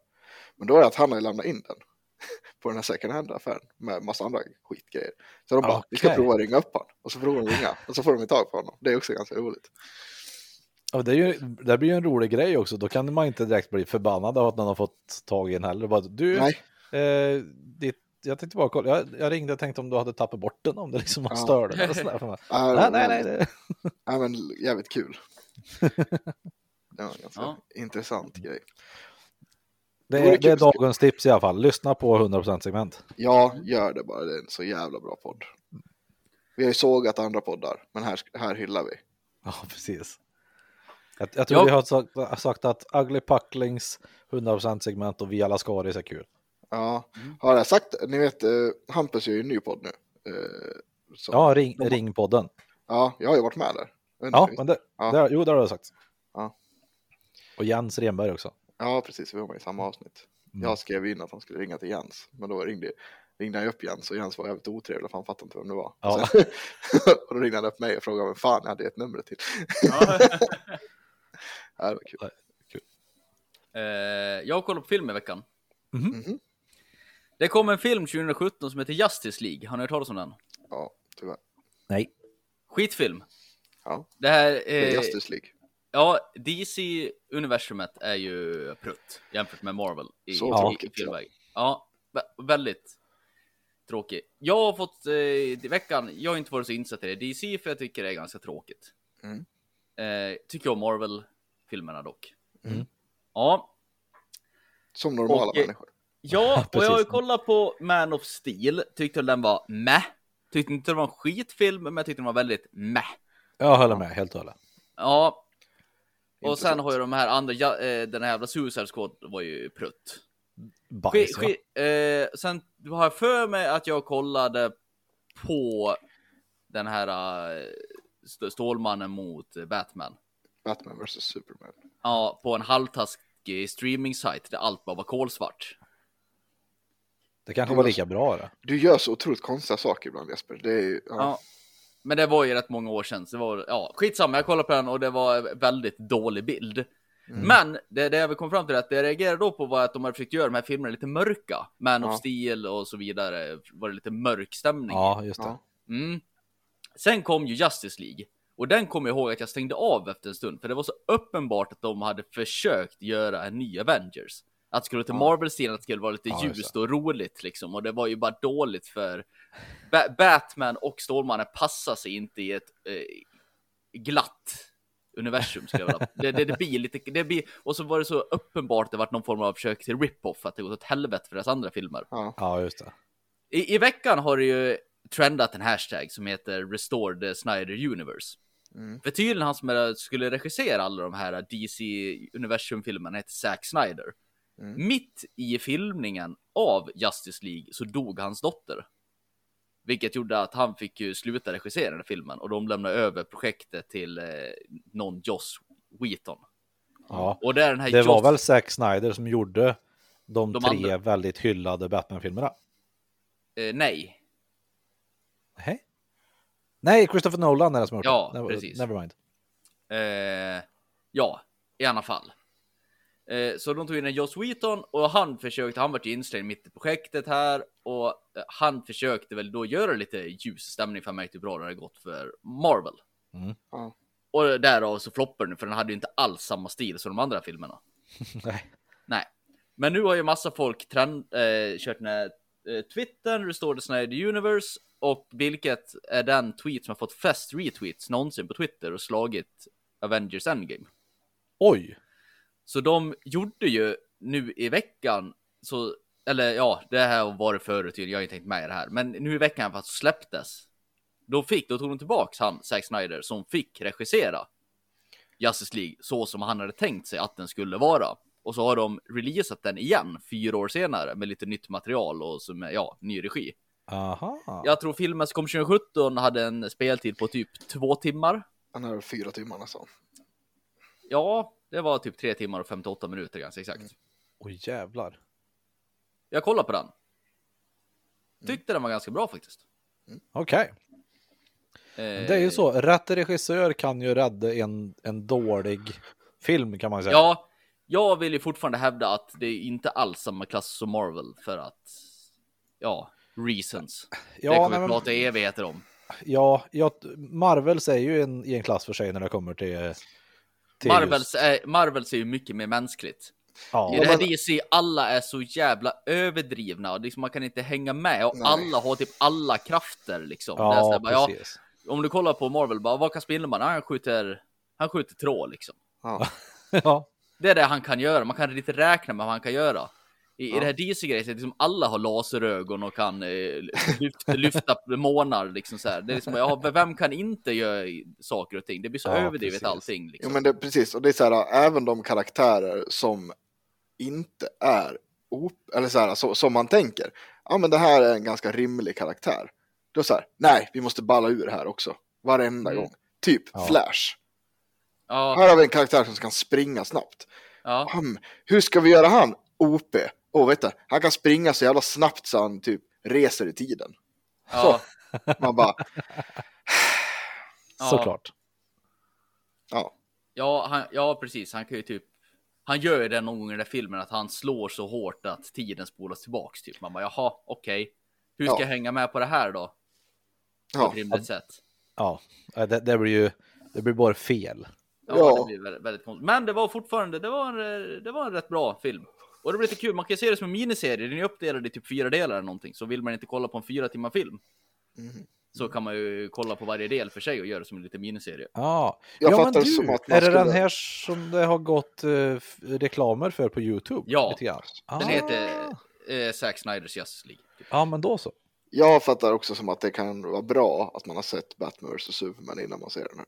Men då är det att han har lämnat in den *laughs* på den här second hand affären med massa andra skitgrejer. Så de bara, vi ska prova att ringa upp honom. Och så provar de ringa och så får de tag på honom. Det är också ganska roligt. Ja, det, är ju, det blir ju en rolig grej också. Då kan man inte direkt bli förbannad av att någon har fått tag i en heller. Bara, du, Nej, eh, ditt jag tänkte bara kolla. Jag, jag ringde och tänkte om du hade tappat bort den, om det liksom var Ja. störde. eller sådär. Nej, nej, nej. Det... Ja, men jävligt kul. *laughs* Det var en ganska Ja. intressant grej. Det, är, det är dagens tips i alla fall. Lyssna på 100% segment. Ja, gör det bara. Det är en så jävla bra podd. Vi har ju sågat andra poddar, men här, här hyllar vi. Ja, *laughs* precis. Jag, jag tror Ja. vi har sagt, sagt att Ugly Pucklings 100% segment och Via Lascaris är kul. Ja, har jag sagt Ni vet, eh, Hampus gör ju en ny podd nu. Eh, som- Ja, ring, de- Ringpodden. Ja, jag har ju varit med där. Ja, men det, Ja. det, jo, det har du sagt. Och Jens Renberg också. ja, precis. Vi var med i samma avsnitt. Mm. Jag skrev in att han skulle ringa till Jens, men då ringde, ringde han upp Jens och Jens var jävligt otrevlig för han fattade inte vem det var. Ja. Sen, och *laughs* då ringde han upp mig och frågade vem fan jag hade ett nummer till. Ja. *laughs* Ja, det var kul. Eh, jag kollat på film i veckan. Mhm. Det kom en film 2017 som heter Justice League. Har ni hört talas om den? Ja, tyvärr. Nej. Skitfilm. Ja, Det här, det är eh, Justice League. Ja, DC-universumet är ju prutt jämfört med Marvel i, Så i, tråkigt, i filmväg. Ja, vä- väldigt tråkig. Jag har fått, eh, i veckan, jag har inte varit så insatt i det, DC för jag tycker det är ganska tråkigt. Mm. Eh, tycker om Marvel-filmerna dock. Mm. Ja, Som normala Och, eh, människor. Ja, *laughs* och jag har ju kollat på Man of Steel. Tyckte den var meh. Tyckte inte det var en skitfilm, men jag tyckte den var väldigt meh. Jag håller med helt och hållet. Ja. Och sen har ju de här andra, ja, eh, den här jävla Suicide Squad var ju prutt. Bajs, Sk- sk- eh, sen har jag för mig att jag kollade på den här St- Stålmannen mot Batman. Batman vs Superman. Ja, på en halvtaskig streaming-sajt där allt bara var kolsvart. Det kanske var lika bra det. Du gör så otroligt konstiga saker ibland Jesper. Det är ja. Ja. Men det var ju rätt många år sedan, så det var, ja, skitsamma, jag kollade på den och det var väldigt dålig bild. Men det, det jag komma fram till är att det jag reagerade då på var att de hade försökt göra de här filmerna lite mörka. Man Ja. of Steel och så vidare, var det lite mörk stämning. Ja, just det. Mm. Sen kom ju Justice League. Och den kommer jag ihåg att jag stängde av efter en stund, för det var så uppenbart att de hade försökt göra en ny Avengers. Att det skulle till Ja. Marvel-stilen, att det skulle vara lite Ja, just ljust och roligt liksom. Och det var ju bara dåligt för Ba- Batman och Stålmannen passar sig inte i ett eh, glatt universum skulle jag vilja. Det, det, det blir lite, det blir, och så var det så uppenbart att det var någon form av försök till rip-off, att det gått åt helvete för deras andra filmer. Ja. Ja, just det. I, I veckan har det ju trendat en hashtag som heter Restore the Snyder Universe. Mm. För tydligen han som skulle regissera alla de här DC Universum-filmerna heter Zack Snyder. Mm. Mitt i filmningen av Justice League så dog hans dotter. Vilket gjorde att han fick ju sluta regissera den filmen och de lämnade över projektet till eh, någon Joss Wheaton. Ja. Och det är den här Det var Joss... väl Zack Snyder som gjorde de, De tre andra. väldigt hyllade Batman-filmerna? Eh, nej, Nej. Nej, Christopher Nolan är det som har gjort Ja, det. Never, precis. Nevermind. Eh, ja, i alla fall. Eh, så de tog in en Joss Wheaton och han försökte, han var ju inställd mitt i projektet här och eh, han försökte väl då göra lite ljus stämning för mig hur bra det hade gått för Marvel. Mm. Och därav så floppade den för den hade ju inte alls samma stil som de andra filmerna. *laughs* Nej. Nej. Men nu har ju massa folk trend, eh, kört den här eh, Twittern, Restore the Snyder Universe och vilket är den tweet som har fått flest retweets någonsin på Twitter och slagit Avengers Endgame. Oj! Så de gjorde ju nu i veckan, så, eller ja, det här var det förut, jag har inte tänkt med i det här, men nu i veckan för att släpptes. Då fick, då tog de tillbaks han, Zack Snyder, som fick regissera Justice League så som han hade tänkt sig att den skulle vara. Och så har de releasat den igen fyra år senare med lite nytt material och som ja, ny regi. Aha. Jag tror filmen som kom 2017 hade en speltid på typ två timmar. Han är fyra timmar nästan. Ja, det var typ tre timmar och 58 minuter ganska exakt. Oj jävlar. Jag kollade på den. Tyckte den var ganska bra faktiskt. Okej. Eh, Det är ju så, rätt regissör kan ju rädda en, en dålig film kan man säga. Ja, jag vill ju fortfarande hävda att det är inte alls samma klass som Marvel för att, ja, reasons. Ja, det kommer nej, vi prata evigheter om. Ja, ja, Marvels är ju en, i en klass för sig när det kommer till... Marvels är, Marvels är ju mycket mer mänskligt. Ja, I det här men- DC, alla är så jävla överdrivna och liksom man kan inte hänga med och Nej. alla har typ alla krafter liksom. Ja bara, ja, om du kollar på Marvel, bara, vad kan Spindelman? Ja, Han skjuter, han skjuter tråd liksom. Ja. *laughs* Ja. Det är det han kan göra. Man kan lite räkna med vad han kan göra. I, i Ja. det här DC-grejen, liksom alla har laserögon och kan eh, lyfta, lyfta månar liksom så här. Det är liksom, ja, vem kan inte göra saker och ting? Det blir så Ja, överdrivet precis. allting. Jo, Liksom. men det, precis, och det är så här, även de karaktärer som inte är op- eller så här, så, som man tänker, ja men det här är en ganska rimlig karaktär. Då så här, nej, vi måste balla ur här också, varenda Mm. gång. Typ Ja. Flash. Ja, Här har vi en karaktär som kan springa snabbt. ja, Hmm, hur ska vi göra han? OP. Åh, vet du, han kan springa så jävla snabbt så han typ reser i tiden. ja, Man bara. Såklart. ja, ja, han, ja, precis. Han kan ju typ. Han gör ju det någon gång i den där filmen att han slår så hårt att tiden spolas tillbaks. Typ. Man bara jaha, okej. Hur ska Ja. jag hänga med på det här då? På ja. ett rimligt sätt. Ja, det, det blir ju det blir bara fel. Ja, Ja. det blir väldigt, väldigt konstigt. Men det var fortfarande, det var, en, det var en rätt bra film. Och det blir lite kul, man kan ju se det som en miniserie, den är uppdelad i typ fyra delar eller någonting. Så vill man inte kolla på en fyra timmar film, Mhm. så kan man ju kolla på varje del för sig och göra det som en liten miniserie. Ja, Jag ja fattar men det du, som att är det den skulle- här som det har gått eh, reklamer för på Youtube? Ja. Lite grann? Den Ah. heter eh, Zack Snyders Justice League. Typ. Ja, men då så. Jag fattar också som att det kan vara bra att man har sett Batman vs Superman innan man ser den här.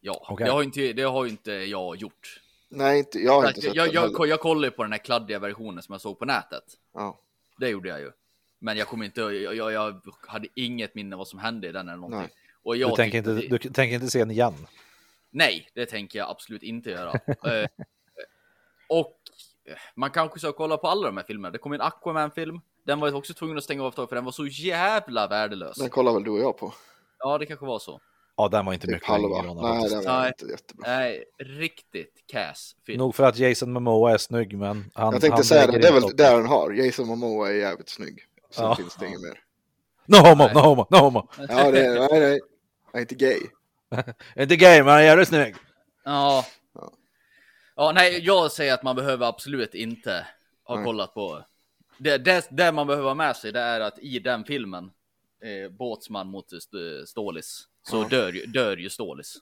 Ja, Okej. det, har inte, det har ju inte jag gjort. Nej, inte, jag har Jag, inte sett jag, den jag, heller. jag, kollade på den här kladdiga versionen som jag såg på nätet. Ja. Det gjorde jag ju. Men jag kommer inte, jag, jag, jag hade inget minne vad som hände i den eller någonting. Nej. Och jag Du tänker, inte, det- du tänker inte se den igen? Nej, det tänker jag absolut inte göra. *laughs* Eh, och eh, man kanske ska kolla på alla de här filmerna. Det kom en Aquaman-film. Den var jag också tvungen att stänga av för den var så jävla värdelös. Den kollar väl du och jag på? Ja, det kanske var så. Ja, den var inte Typ mycket halva. Nej, den var inte jättebra. Nej, riktigt kass film. Nog för att Jason Momoa är snygg, men han... Jag tänkte han säga det, det är väl där den har. Jason Momoa är jävligt snygg. Sen Ja. finns det inget mer. No homo, Nej. no homo, no homo! Ja, det är, nej, nej. Jag är inte gay. *laughs* Inte gay, men han är jävligt snygg! Ja. Ja. Ja, nej, jag säger att man behöver absolut inte ha Nej. kollat på. Det, det, det man behöver ha med sig, det är att i den filmen, eh, Båtsman mot St- Stålis, så Ja. dör, ju- dör ju Stålis.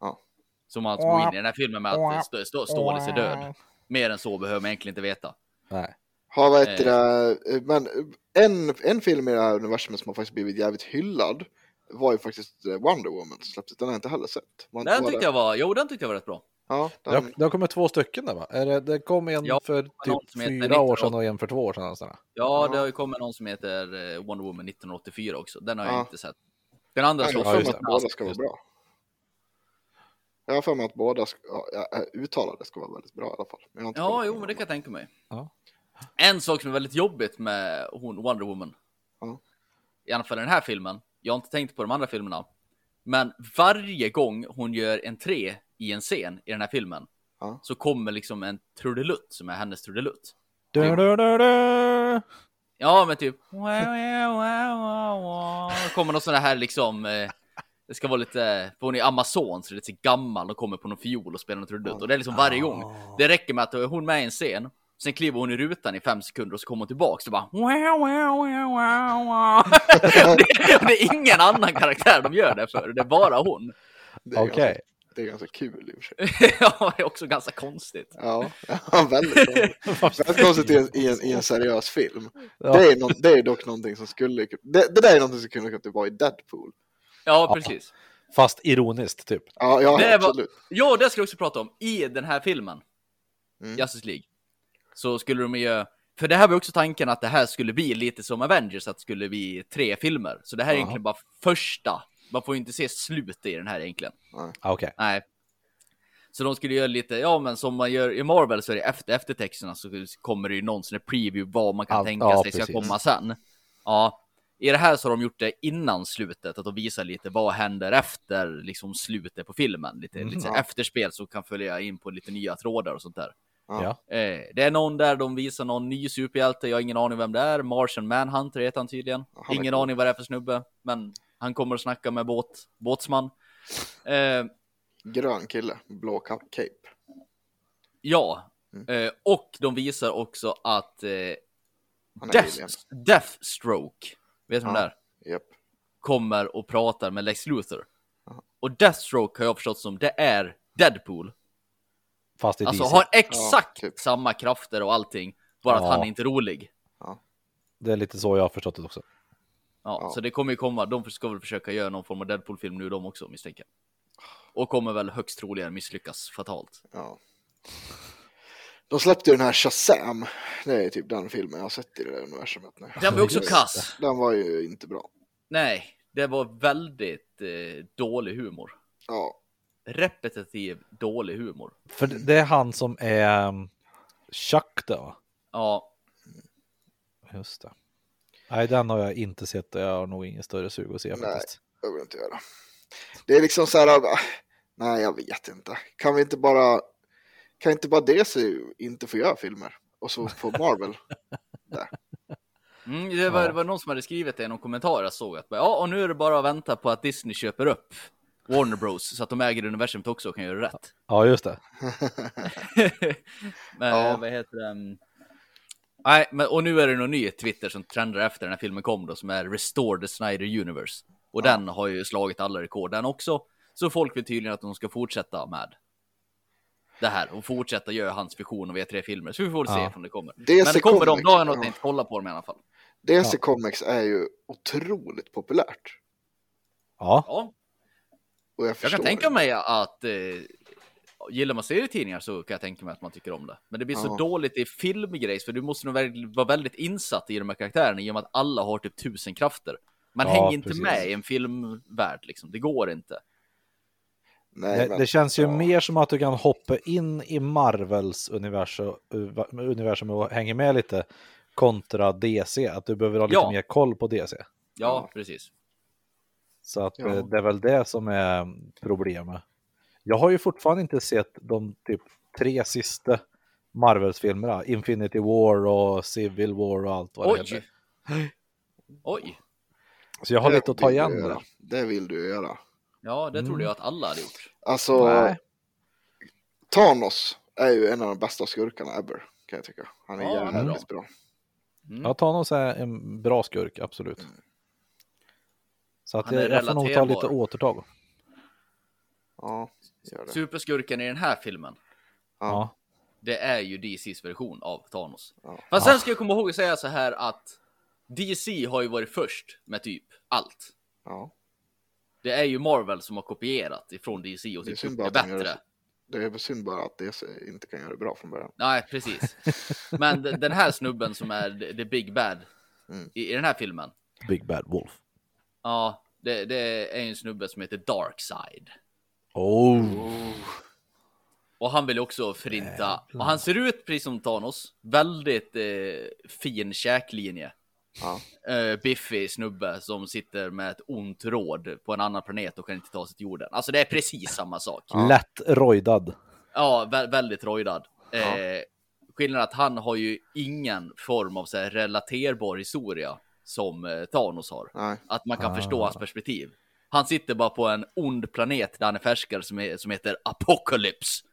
Ja. Så man går in i den här filmen med att St- St- Stålis är död. Mer än så behöver man egentligen inte veta. Nej. Har vad heter det, eh, men en, en film i det här universumet som har faktiskt blivit jävligt hyllad var ju faktiskt eh, Wonder Woman som släpptes. Den har jag inte heller sett. Man, Den tyckte det- jag var, jo den tyckte jag var rätt bra. Ja, Det har, den, det har kommit två stycken där va? Är det, det kom en Ja, för typ fyra år sedan 1980. och en för två år sedan. Ja, Ja. det har ju kommit någon som heter eh, Wonder Woman 1984 också. Den har jag Ja. inte sett. Den andra har Ja, för att båda ska vara bra. Jag har för mig att båda ska, ja, ja, uttalade ska vara väldigt bra i alla fall. Ja, jo, men det kan jag tänka mig. Ja. En sak som är väldigt jobbigt med hon Wonder Woman. Ja. I alla fall i den här filmen. Jag har inte tänkt på de andra filmerna. Men varje gång hon gör entré i en scen i den här filmen. Ja. Så kommer liksom en trudelutt som är hennes trudelutt. Du, du, du, du. Ja, men typ. Det kommer någon sån här liksom. eh, Det ska vara lite, för hon är amazon så det är lite gammal och kommer på någon fiol och spelar någon trudelutt. Och det är liksom varje gång. Det räcker med att hon är med i en scen. Sen kliver hon i rutan i fem sekunder och så kommer hon tillbaks och bara *laughs* det, det är ingen annan karaktär de gör det för, det är bara hon. Okej. ganska, det är ganska kul i och för sig. *laughs* Ja, det är också ganska konstigt. Ja, *laughs* ja väldigt konstigt. Väldigt konstigt i en, i, en, i en seriös film. Ja. Det, är någon, det är dock någonting som skulle det, det där är någonting som kunde kunna vara i Deadpool. Ja, precis. Fast ironiskt typ. Ja, ja Det var- absolut. Ja, det ska jag också prata om. I den här filmen, Mm. Justice League, så skulle de ju... För det här var också tanken att det här skulle bli lite som Avengers, att det skulle bli tre filmer. Så det här är Ja. egentligen bara första. Man får ju inte se slutet i den här egentligen. Ah, Okej. Nej. Så de skulle göra lite, ja men som man gör i Marvel så är det efter eftertexterna så kommer det ju någon sån här preview vad man kan Ja, tänka ja, sig ska precis. komma sen. Ja. I det här så har de gjort det innan slutet, att de visar lite vad händer efter liksom slutet på filmen. Lite, Mhm. lite så Ja. efterspel så kan följa in på lite nya trådar och sånt där. Ja. Eh, det är någon där de visar någon ny superhjälte, jag har ingen aning vem det är. Martian Manhunter heter han tydligen. Han är ingen cool. aning vad det är för snubbe, men han kommer att snacka med båt, båtsman. Eh, Grön kille, blå cape. Ja, Mm. eh, och de visar också att eh, Death. Deathstroke, vet du vem Ja. det är? Japp. Kommer och pratar med Lex Luthor. Ja. Och Deathstroke har jag förstått som, det är Deadpool. Fast i Alltså DC. har exakt Ja, typ. samma krafter och allting, bara att Ja. han är inte rolig. Det är lite så jag har förstått det också. Ja, Ja. så det kommer ju komma. De ska väl försöka göra någon form av Deadpool-film nu de också misstänker. Och kommer väl högst troligen misslyckas fatalt. Ja. De släppte ju den här Shazam. Det är typ den filmen jag har sett i det där universumet nu. Den var också Just kass. Den var ju inte bra. Nej, det var väldigt eh, dålig humor. Ja, Repetitiv dålig humor. För det är han som är um, Chuck då. Ja, Just det. Nej, den har jag inte sett och jag har nog ingen större sug att se Nej. faktiskt. det vill inte göra. Det är liksom så här, äh, nej jag vet inte. Kan vi inte bara, kan inte bara DC inte få göra filmer? Och så får Marvel. *laughs* mm, det, var, det var någon som hade skrivit det i någon kommentar jag såg att ja, och nu är det bara att vänta på att Disney köper upp Warner Bros så att de äger universumet också och kan göra rätt. Ja, just det. *laughs* men Ja. vad heter det? Nej, men och nu är det någon ny Twitter som trendar efter den här filmen kom då som är Restore the Snyder Universe. Och den har ju slagit alla rekord den också. Så folk vill tydligen att de ska fortsätta med det här och fortsätta göra hans vision av E3-filmer. Så vi får se Ja. om det kommer. DC Men det kommer de, då har jag nog ja. kolla på dem i alla fall. DC Ja. Comics är ju otroligt populärt. Ja, Ja, Och jag, jag kan tänka det. mig att eh, gillar man serietidningar så kan jag tänka mig att man tycker om det. Men det blir så Ja. dåligt i filmgrejs för du måste nog vara väldigt insatt i de här karaktärerna i och med att alla har typ tusen krafter. Man Ja, hänger inte precis. med i en filmvärld liksom. Det går inte. Nej, det, men- det känns ju ja. mer som att du kan hoppa in i Marvels universum, universum och hänga med lite kontra DC. Att du behöver ha lite Ja. mer koll på DC. Ja, precis. Så att Ja. eh, det är väl det som är problemet. Jag har ju fortfarande inte sett de typ tre sista Marvels-filmerna. Infinity War och Civil War och allt vad det Oj! heter. Oj! Så jag har Det lite att ta igen där. Det vill du göra. Ja, det Mm. trodde jag att alla hade gjort. Alltså, Nej. Thanos är ju en av de bästa skurkarna ever, kan jag tycka. Han är Ja, jävligt bra. Mm. Ja, Thanos är en bra skurk, absolut. Så att jag, jag får nog ta lite återtag. Ja, gör det. Superskurken i den här filmen, Ja. Det är ju DCs version av Thanos. Ja. Fast sen ska jag komma ihåg att säga så här att DC har ju varit först med typ allt. ja. Det är ju Marvel som har kopierat ifrån DC och Det är typ det att de gör bättre. det. Det är väl synd bara att DC inte kan göra det bra från början. Nej, precis. *laughs* Men den här snubben som är the- big bad Mm. i, i den här filmen. Big Bad Wolf. Ja, det, det är en snubbe som heter Darkseid. Oh. Och han vill också förinta. Och han ser ut precis som Thanos. Väldigt eh, fin käklinje. Ja. Eh, biffig snubbe som sitter med ett ont råd på en annan planet och kan inte ta sig till jorden. Alltså det är precis samma sak. Lätt rojdad. Ja, vä- väldigt rojdad. Ja. Eh, skillnaden är att han har ju ingen form av så här, relaterbar historia som eh, Thanos har. Nej. Att man kan Ah. förstå hans perspektiv. Han sitter bara på en ond planet där han är färskare som, är, som heter Apocalypse.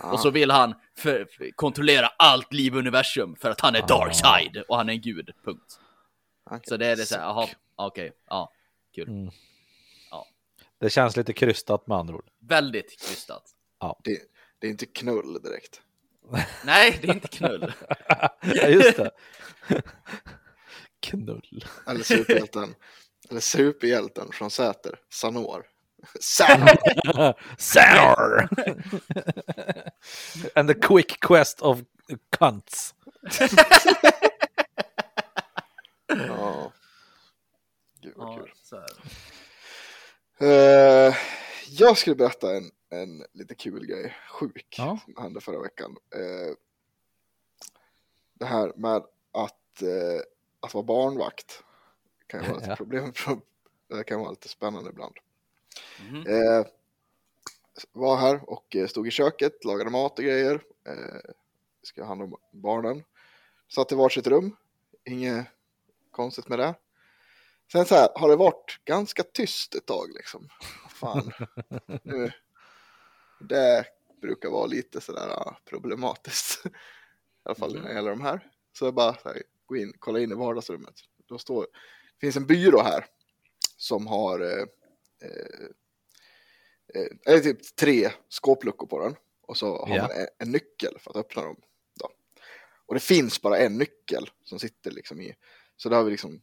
Ja. Och så vill han för, för, kontrollera allt liv i universum för att han är Ah. Darkseid och han är en gud. Punkt. Okej. Så det är det så här, jaha, okej, ja, kul. Mm. Ja. Det känns lite krystat med andra ord. Väldigt krystat. Det, det är inte knull direkt. *laughs* Nej, det är inte knull. Ja, just det. *laughs* Knull. Eller superhjälten. Eller superhjälten från Säter. Sanor. *laughs* Sanor! Sour! *laughs* And the quick quest of cunts. ja. Gud vad kul. Eh, jag skulle berätta en, en lite kul grej, sjuk, Ja. som hände förra veckan. Eh, det här med att, eh, att vara barnvakt kan ju vara ett problem. Det kan vara lite spännande ibland. Mhm. Eh, var här och eh, stod i köket, lagade mat och grejer. Eh, ska ha hand om barnen. Satt i varsitt rum, inget konstigt med det. Sen så här har det varit ganska tyst ett tag liksom. Fan, *laughs* nu, det brukar vara lite sådär ah, problematiskt. *laughs* I alla fall Mm. när det gäller de här. Så jag bara här, gå in, kolla in i vardagsrummet. Då står, finns en byrå här som har eh, eh, eh, typ tre skåpluckor på den. Och så har Ja. man en, en nyckel för att öppna dem. Då. Och det finns bara en nyckel som sitter liksom i. Så då har vi liksom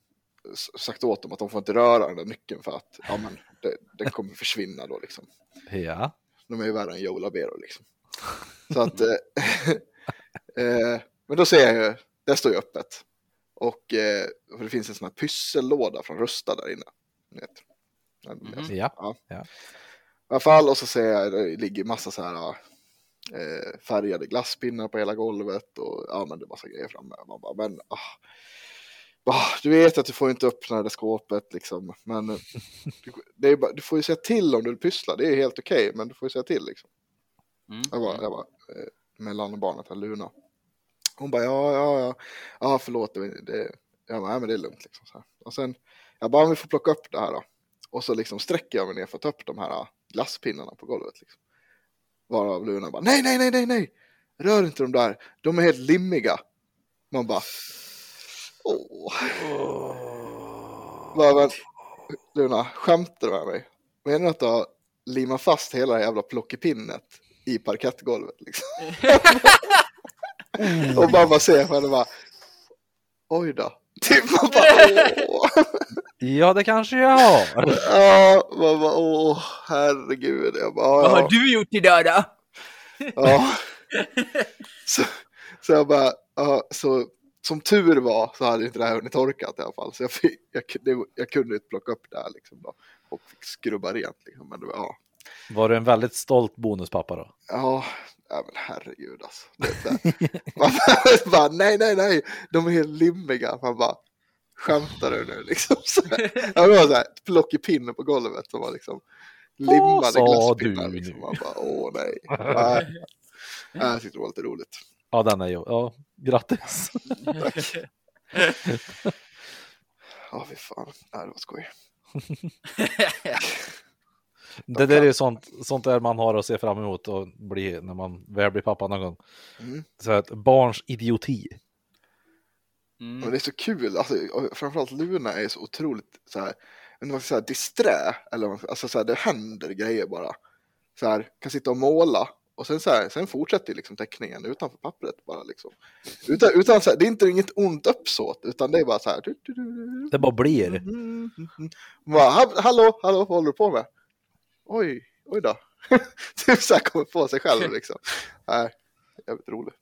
sagt åt dem att de får inte röra den där nyckeln för att ja, men det, den kommer försvinna då liksom. Ja. De är ju värre än Joe Labero liksom. Så att, eh, *laughs* eh, men då ser jag ju, det står ju öppet. Och eh, för det finns en sån här pyssellåda från Rusta där inne. Vet. Ja, Mhm. Ja. I alla fall, och så ser jag det ligger massa så här eh, färgade glasspinnar på hela golvet och ja, men det är massa grejer framme. Man bara, men ah, ah, du vet att du får inte öppna det skåpet liksom, men eh, du, det är bara, du får ju säga till om du vill pyssla, det är helt okej, men du får ju säga till liksom. Mm. Jag var, jag var eh, mellanbarnet här, Luna. Hon bara, ja, ja, ja, ja, förlåt, det, det, jag bara, nej, men det är lugnt liksom. Så här. Och sen, jag bara, om vi får plocka upp det här då. Och så liksom sträcker jag mig ner för att ta upp de här glasspinnarna på golvet. Liksom. Varav Luna bara, nej, nej, nej, nej, nej, rör inte de där, de är helt limmiga. Man bara, åh. Bara, men, Luna, skämtar du med mig? Menar du att du har limmat fast hela det jävla plockepinnet i parkettgolvet liksom? *laughs* Och mamma ser på henne och bara, oj då. Typ man bara, åh. Ja, det kanske jag har. Ja, man bara, åh, herregud. Jag bara, Vad ja, har du gjort idag då? ja. Så, så jag bara, ja, så som tur var så hade inte det här hunnit torkat i alla fall. Så jag, fick, jag, det, jag kunde inte plocka upp det här liksom då. Och fick skrubba rent liksom. Men det var, ja. Var du en väldigt stolt bonuspappa då? Ja, ja men herregud alltså. Man *laughs* bara, nej, nej, nej, de är helt limmiga. Man bara, skämtar du nu liksom? *laughs* Så, ja, det var så här, ett plockepinne på golvet som var liksom limmade glasspinnar. Liksom. Man bara, åh nej. nej. Nej, Jag tyckte det var lite roligt. Ja, den är ju. Ja, grattis. *laughs* Ja, fy fan. Det var skoj. Det där är ju sånt, sånt där man har att se fram emot och bli när man väl blir pappa någon gång. Mm. Så att barns idioti. Men Mm. det är så kul, alltså, framförallt Luna är så otroligt så här, vad man ska säga, disträ, eller man alltså så här, det händer grejer bara. Så här, kan sitta och måla och sen så här, sen fortsätter liksom teckningen utanför pappret bara liksom. Utan, utan så här, det är inte inget ont uppsåt, utan det är bara så här. Du, du, du, du, Det bara blir. mm, mm, mm. Bara, "Ha- hallå, hallå, vad håller du på med? Oj, oj då. *laughs* typ så här kommer på sig själv *laughs* liksom. Nej, jävligt roligt.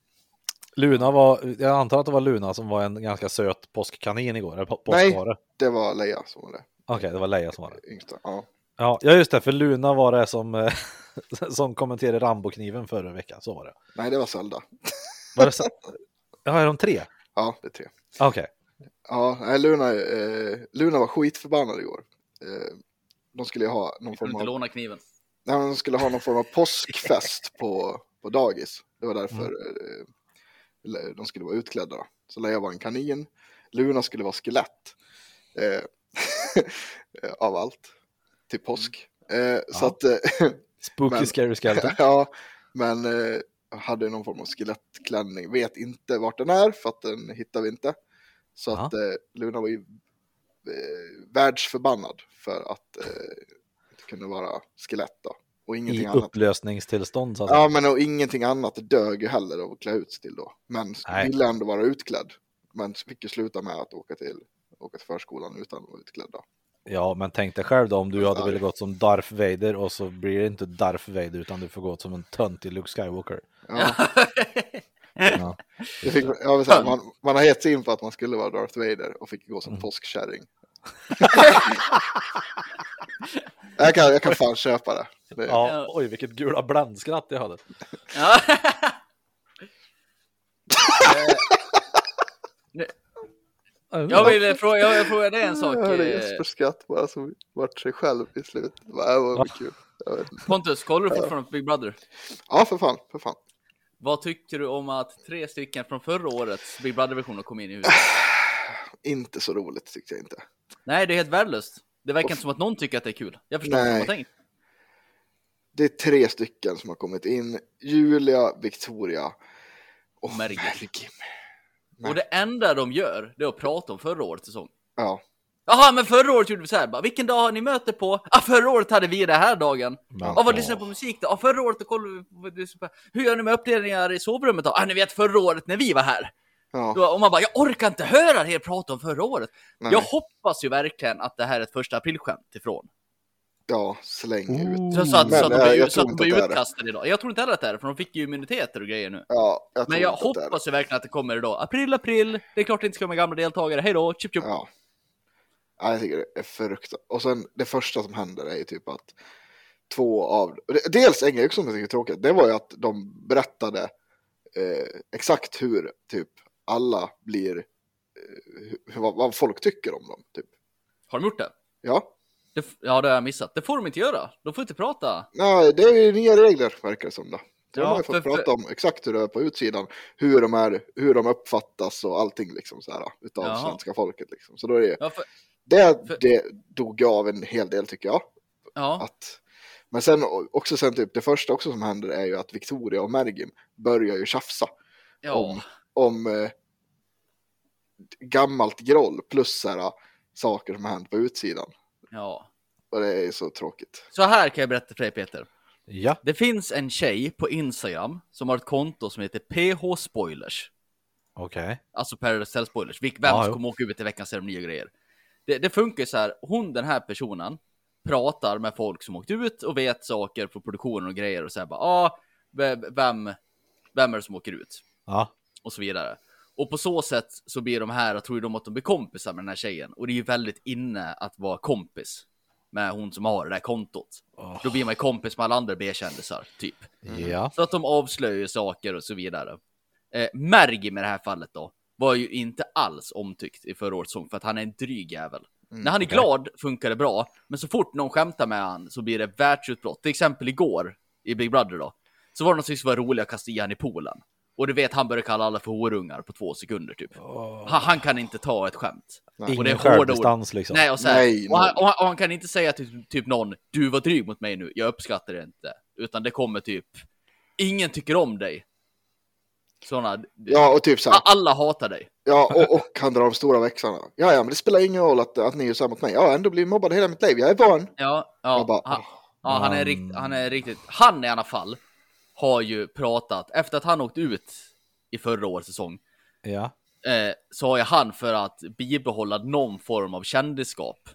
Luna var, jag antar att det var Luna som var en ganska söt påskkanin igår. Eller på- Nej. påskhare. Det var Leia som var det, Okej, det var Leia som var det. yngsta. Ja. Ja, ja, just det, för Luna var det som, eh, *laughs* som kommenterade Rambo-kniven förra veckan. Så var det. Nej, det var Zelda. Var det så? Ja, är de tre? Ja, det är tre. Okej. Ja, nej, Luna, eh, Luna var skitförbannad igår. Eh, de skulle ha någon form kunde inte av, låna kniven. nej, de skulle ha någon form av *laughs* påskfest på, på dagis. Det var därför eh, le- de skulle vara utklädda. då. Så Leia var en kanin, Luna skulle vara skelett. Eh, *laughs* av allt. Till påsk. Eh, Så att, eh, *laughs* Spooky Men- Scary Skeleton. ja, men eh, hade någon form av skelettklänning. Vet inte vart den är för att den hittar vi inte. Så Ja. att eh, Luna var ju eh, världsförbannad för att eh, det kunde vara skelett då. Och ingenting I annat. upplösningstillstånd så att. Ja, men och ingenting annat dög ju heller att klä ut sig till då. Men Nej. ville ändå vara utklädd. Men fick ju sluta med att åka till, åka till förskolan utan att vara utklädd då. Ja, men tänk dig själv då om du hade Ja. velat gått som Darth Vader och så blir det inte Darth Vader utan du får gå som en töntig Luke Skywalker. Ja, *laughs* Ja. fick, säga, man, man har gett sig in på att man skulle vara Darth Vader och fick gå som Mm. påskkärring. Jag, kan, jag kan fan köpa det. det Ja, oj vilket gula blandskratt jag hade. Ja. *laughs* Jag vill fråga, jag vill fråga dig en sak. Jag hörde eh, Jespers skratt bara som vart sig själv i slutet. Det var, kul. Pontus, kollar du fortfarande på Big Brother? Ja, för fan, för fan. Vad tycker du om att tre stycken från förra årets Big Brother-version har kommit in i huset? Inte så roligt tyckte jag inte. Nej, det är helt värdelöst. Det verkar inte som att någon tycker att det är kul. Jag förstår inte vad man tänkt. det är tre stycken som har kommit in. Julia, Victoria och Mergim. Och det enda de gör, det är att prata om förra årets säsong. Ja, Jaha, men förra året gjorde vi så här, bara, vilken dag har ni möte på? Ah, förra året hade vi den här dagen. Ja, vad lyssnar på musik då? Ja, förra året då kollade vi på. Hur gör ni med uppdelningar i sovrummet då? Ah, ni vet förra året när vi var här. Ja, Då, och man bara, jag orkar inte höra er prata om förra året. nej, Jag hoppas ju verkligen att det här är ett första aprilskämt ifrån. ja, släng ut. Oh. Så, så att, Men, så att de blir, jag så att de blir utkastade idag. Jag tror inte heller att det är det, för de fick ju immuniteter och grejer nu. Ja, jag Men jag hoppas ju verkligen att det kommer idag. April, april. Det är klart det inte ska vara med gamla deltagare. Hej då, chip chip. Ja. ja, jag tycker det är fruktansvärt. Och sen det första som händer är ju typ att två av, dels en grej som jag tycker är tråkigt, det var ju att de berättade eh, exakt hur typ alla blir, eh, vad, vad folk tycker om dem. Typ. Har de gjort det? Ja, det? Ja, det har jag missat. Det får de inte göra. De får inte prata. Nej, det är ju nya regler verkar det som då. Så Ja, de har fått för- för- prata om exakt hur det är på utsidan, hur de är, hur de uppfattas och allting liksom så här utav Jaha. svenska folket liksom. Så då är det, Ja, för, det, det dog jag av en hel del tycker jag. ja. Att, men sen också sen typ det första också som händer är ju att Victoria och Mergim börjar ju tjafsa ja. om, om eh, gammalt groll plus så här, saker som har hänt på utsidan. ja. Och det är så tråkigt. Så här kan jag berätta för dig Peter. Ja, Det finns en tjej på Instagram som har ett konto som heter PH Spoilers. okej. Alltså Paradise Hotel Spoilers. Vem Ja, som kommer åka ut i veckans ceremoni och grejer. Det, det funkar så här. Hon, den här personen, pratar med folk som åkt ut och vet saker på produktionen och grejer och säger bara, ah, ve- vem, vem är det som åker ut? Ja, och så vidare. Och på så sätt så blir de här, tror de att de blir kompisar med den här tjejen. Och det är ju väldigt inne att vara kompis med hon som har det där kontot. Åh. Då blir man ju kompis med alla andra B-kändisar, typ. ja. Så att de avslöjar saker och så vidare. Eh, Mergim i det här fallet då, var ju inte alls omtyckt i förra årets sång för att han är en dryg jävel. När han är okej. glad funkar det bra, men så fort någon skämtar med han så blir det världsutbrott. Till exempel igår i Big Brother då, så var det något som var roligt att kasta i han i poolen. Och du vet, han började kalla alla för horungar på två sekunder typ. Han, han kan inte ta ett skämt. Nej. Och det är hårda ord. liksom. Nej, och, så här, Nej, och, han, och, han, och han kan inte säga till typ någon, du var dryg mot mig nu, jag uppskattar det inte. Utan det kommer typ, ingen tycker om dig. Såna, Ja, och typ så här, alla hatar dig. Ja, och, och han drar de stora växlarna. Ja, ja, men det spelar ingen roll att, att ni är så här mot mig. Jag har ändå blivit mobbad hela mitt liv. Jag är van. Ja, ja, bara, han, ja han, är rikt, han är riktigt, han i alla fall har ju pratat, efter att han åkt ut i förra årets säsong, Ja. eh, så har ju han för att bibehålla någon form av kändisskap.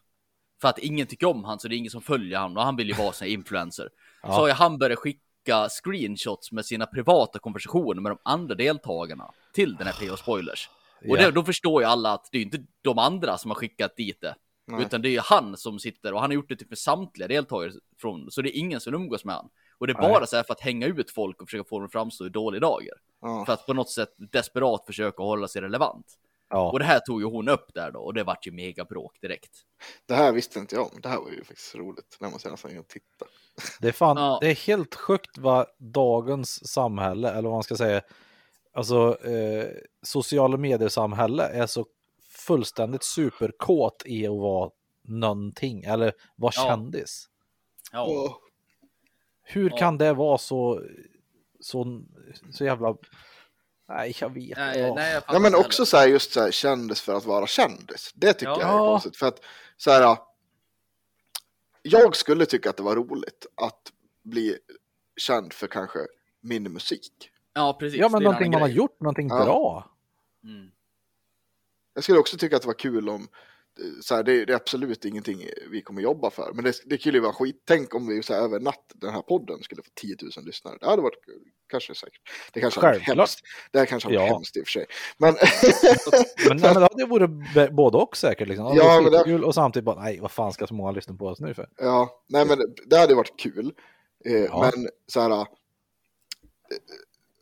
För att ingen tycker om han, så det är ingen som följer han och han vill ju vara här influencer. Ja. Så har ju han börjat skicka screenshots med sina privata konversationer med de andra deltagarna till den här PH Spoilers. Och Ja. det, då förstår ju alla att det är inte de andra som har skickat dit det. Nej. Utan det är ju han som sitter och han har gjort det typ med samtliga deltagare från, så det är ingen som umgås med han. Och det är Nej. bara så här för att hänga ut folk och försöka få dem att framstå i dåliga dagar. Ja. För att på något sätt desperat försöka hålla sig relevant. Ja. Och det här tog ju hon upp där då och det vart ju mega bråk direkt. Det här visste inte jag om. Det här var ju faktiskt roligt. Det måste jag nästan och titta. Det är fan, Ja. det är helt sjukt vad dagens samhälle, eller vad man ska säga, alltså eh, sociala medier-samhälle är så fullständigt superkåt i att vara någonting, eller vara Ja. kändis. Ja. Hur Ja. kan det vara så, så, så jävla... Nej, jag vet nej, ja. nej, jag Ja, men också så här just så här kändis för att vara kändis. Det tycker Ja. jag är konstigt. För att så här. Jag skulle tycka att det var roligt att bli känd för kanske min musik. Ja, precis. Ja, men en någonting man har grej. gjort, någonting Ja. bra. Mm. Jag skulle också tycka att det var kul om, så här, det, det är absolut ingenting vi kommer jobba för, men det, det skulle ju vara skit. Tänk om vi så här, över natt, den här podden skulle få 10 000 lyssnare. Det hade varit kanske säkert. Det kanske hade varit hemskt. Det här kanske hade varit Ja. hemskt i och för sig. Men *laughs* Men, nej, men det vore både och säkert. Liksom. Det Ja, men det- kul och samtidigt bara, nej, vad fan ska så många lyssna på oss nu för? ja, nej men det hade varit kul. Eh, Ja. Men så här, eh,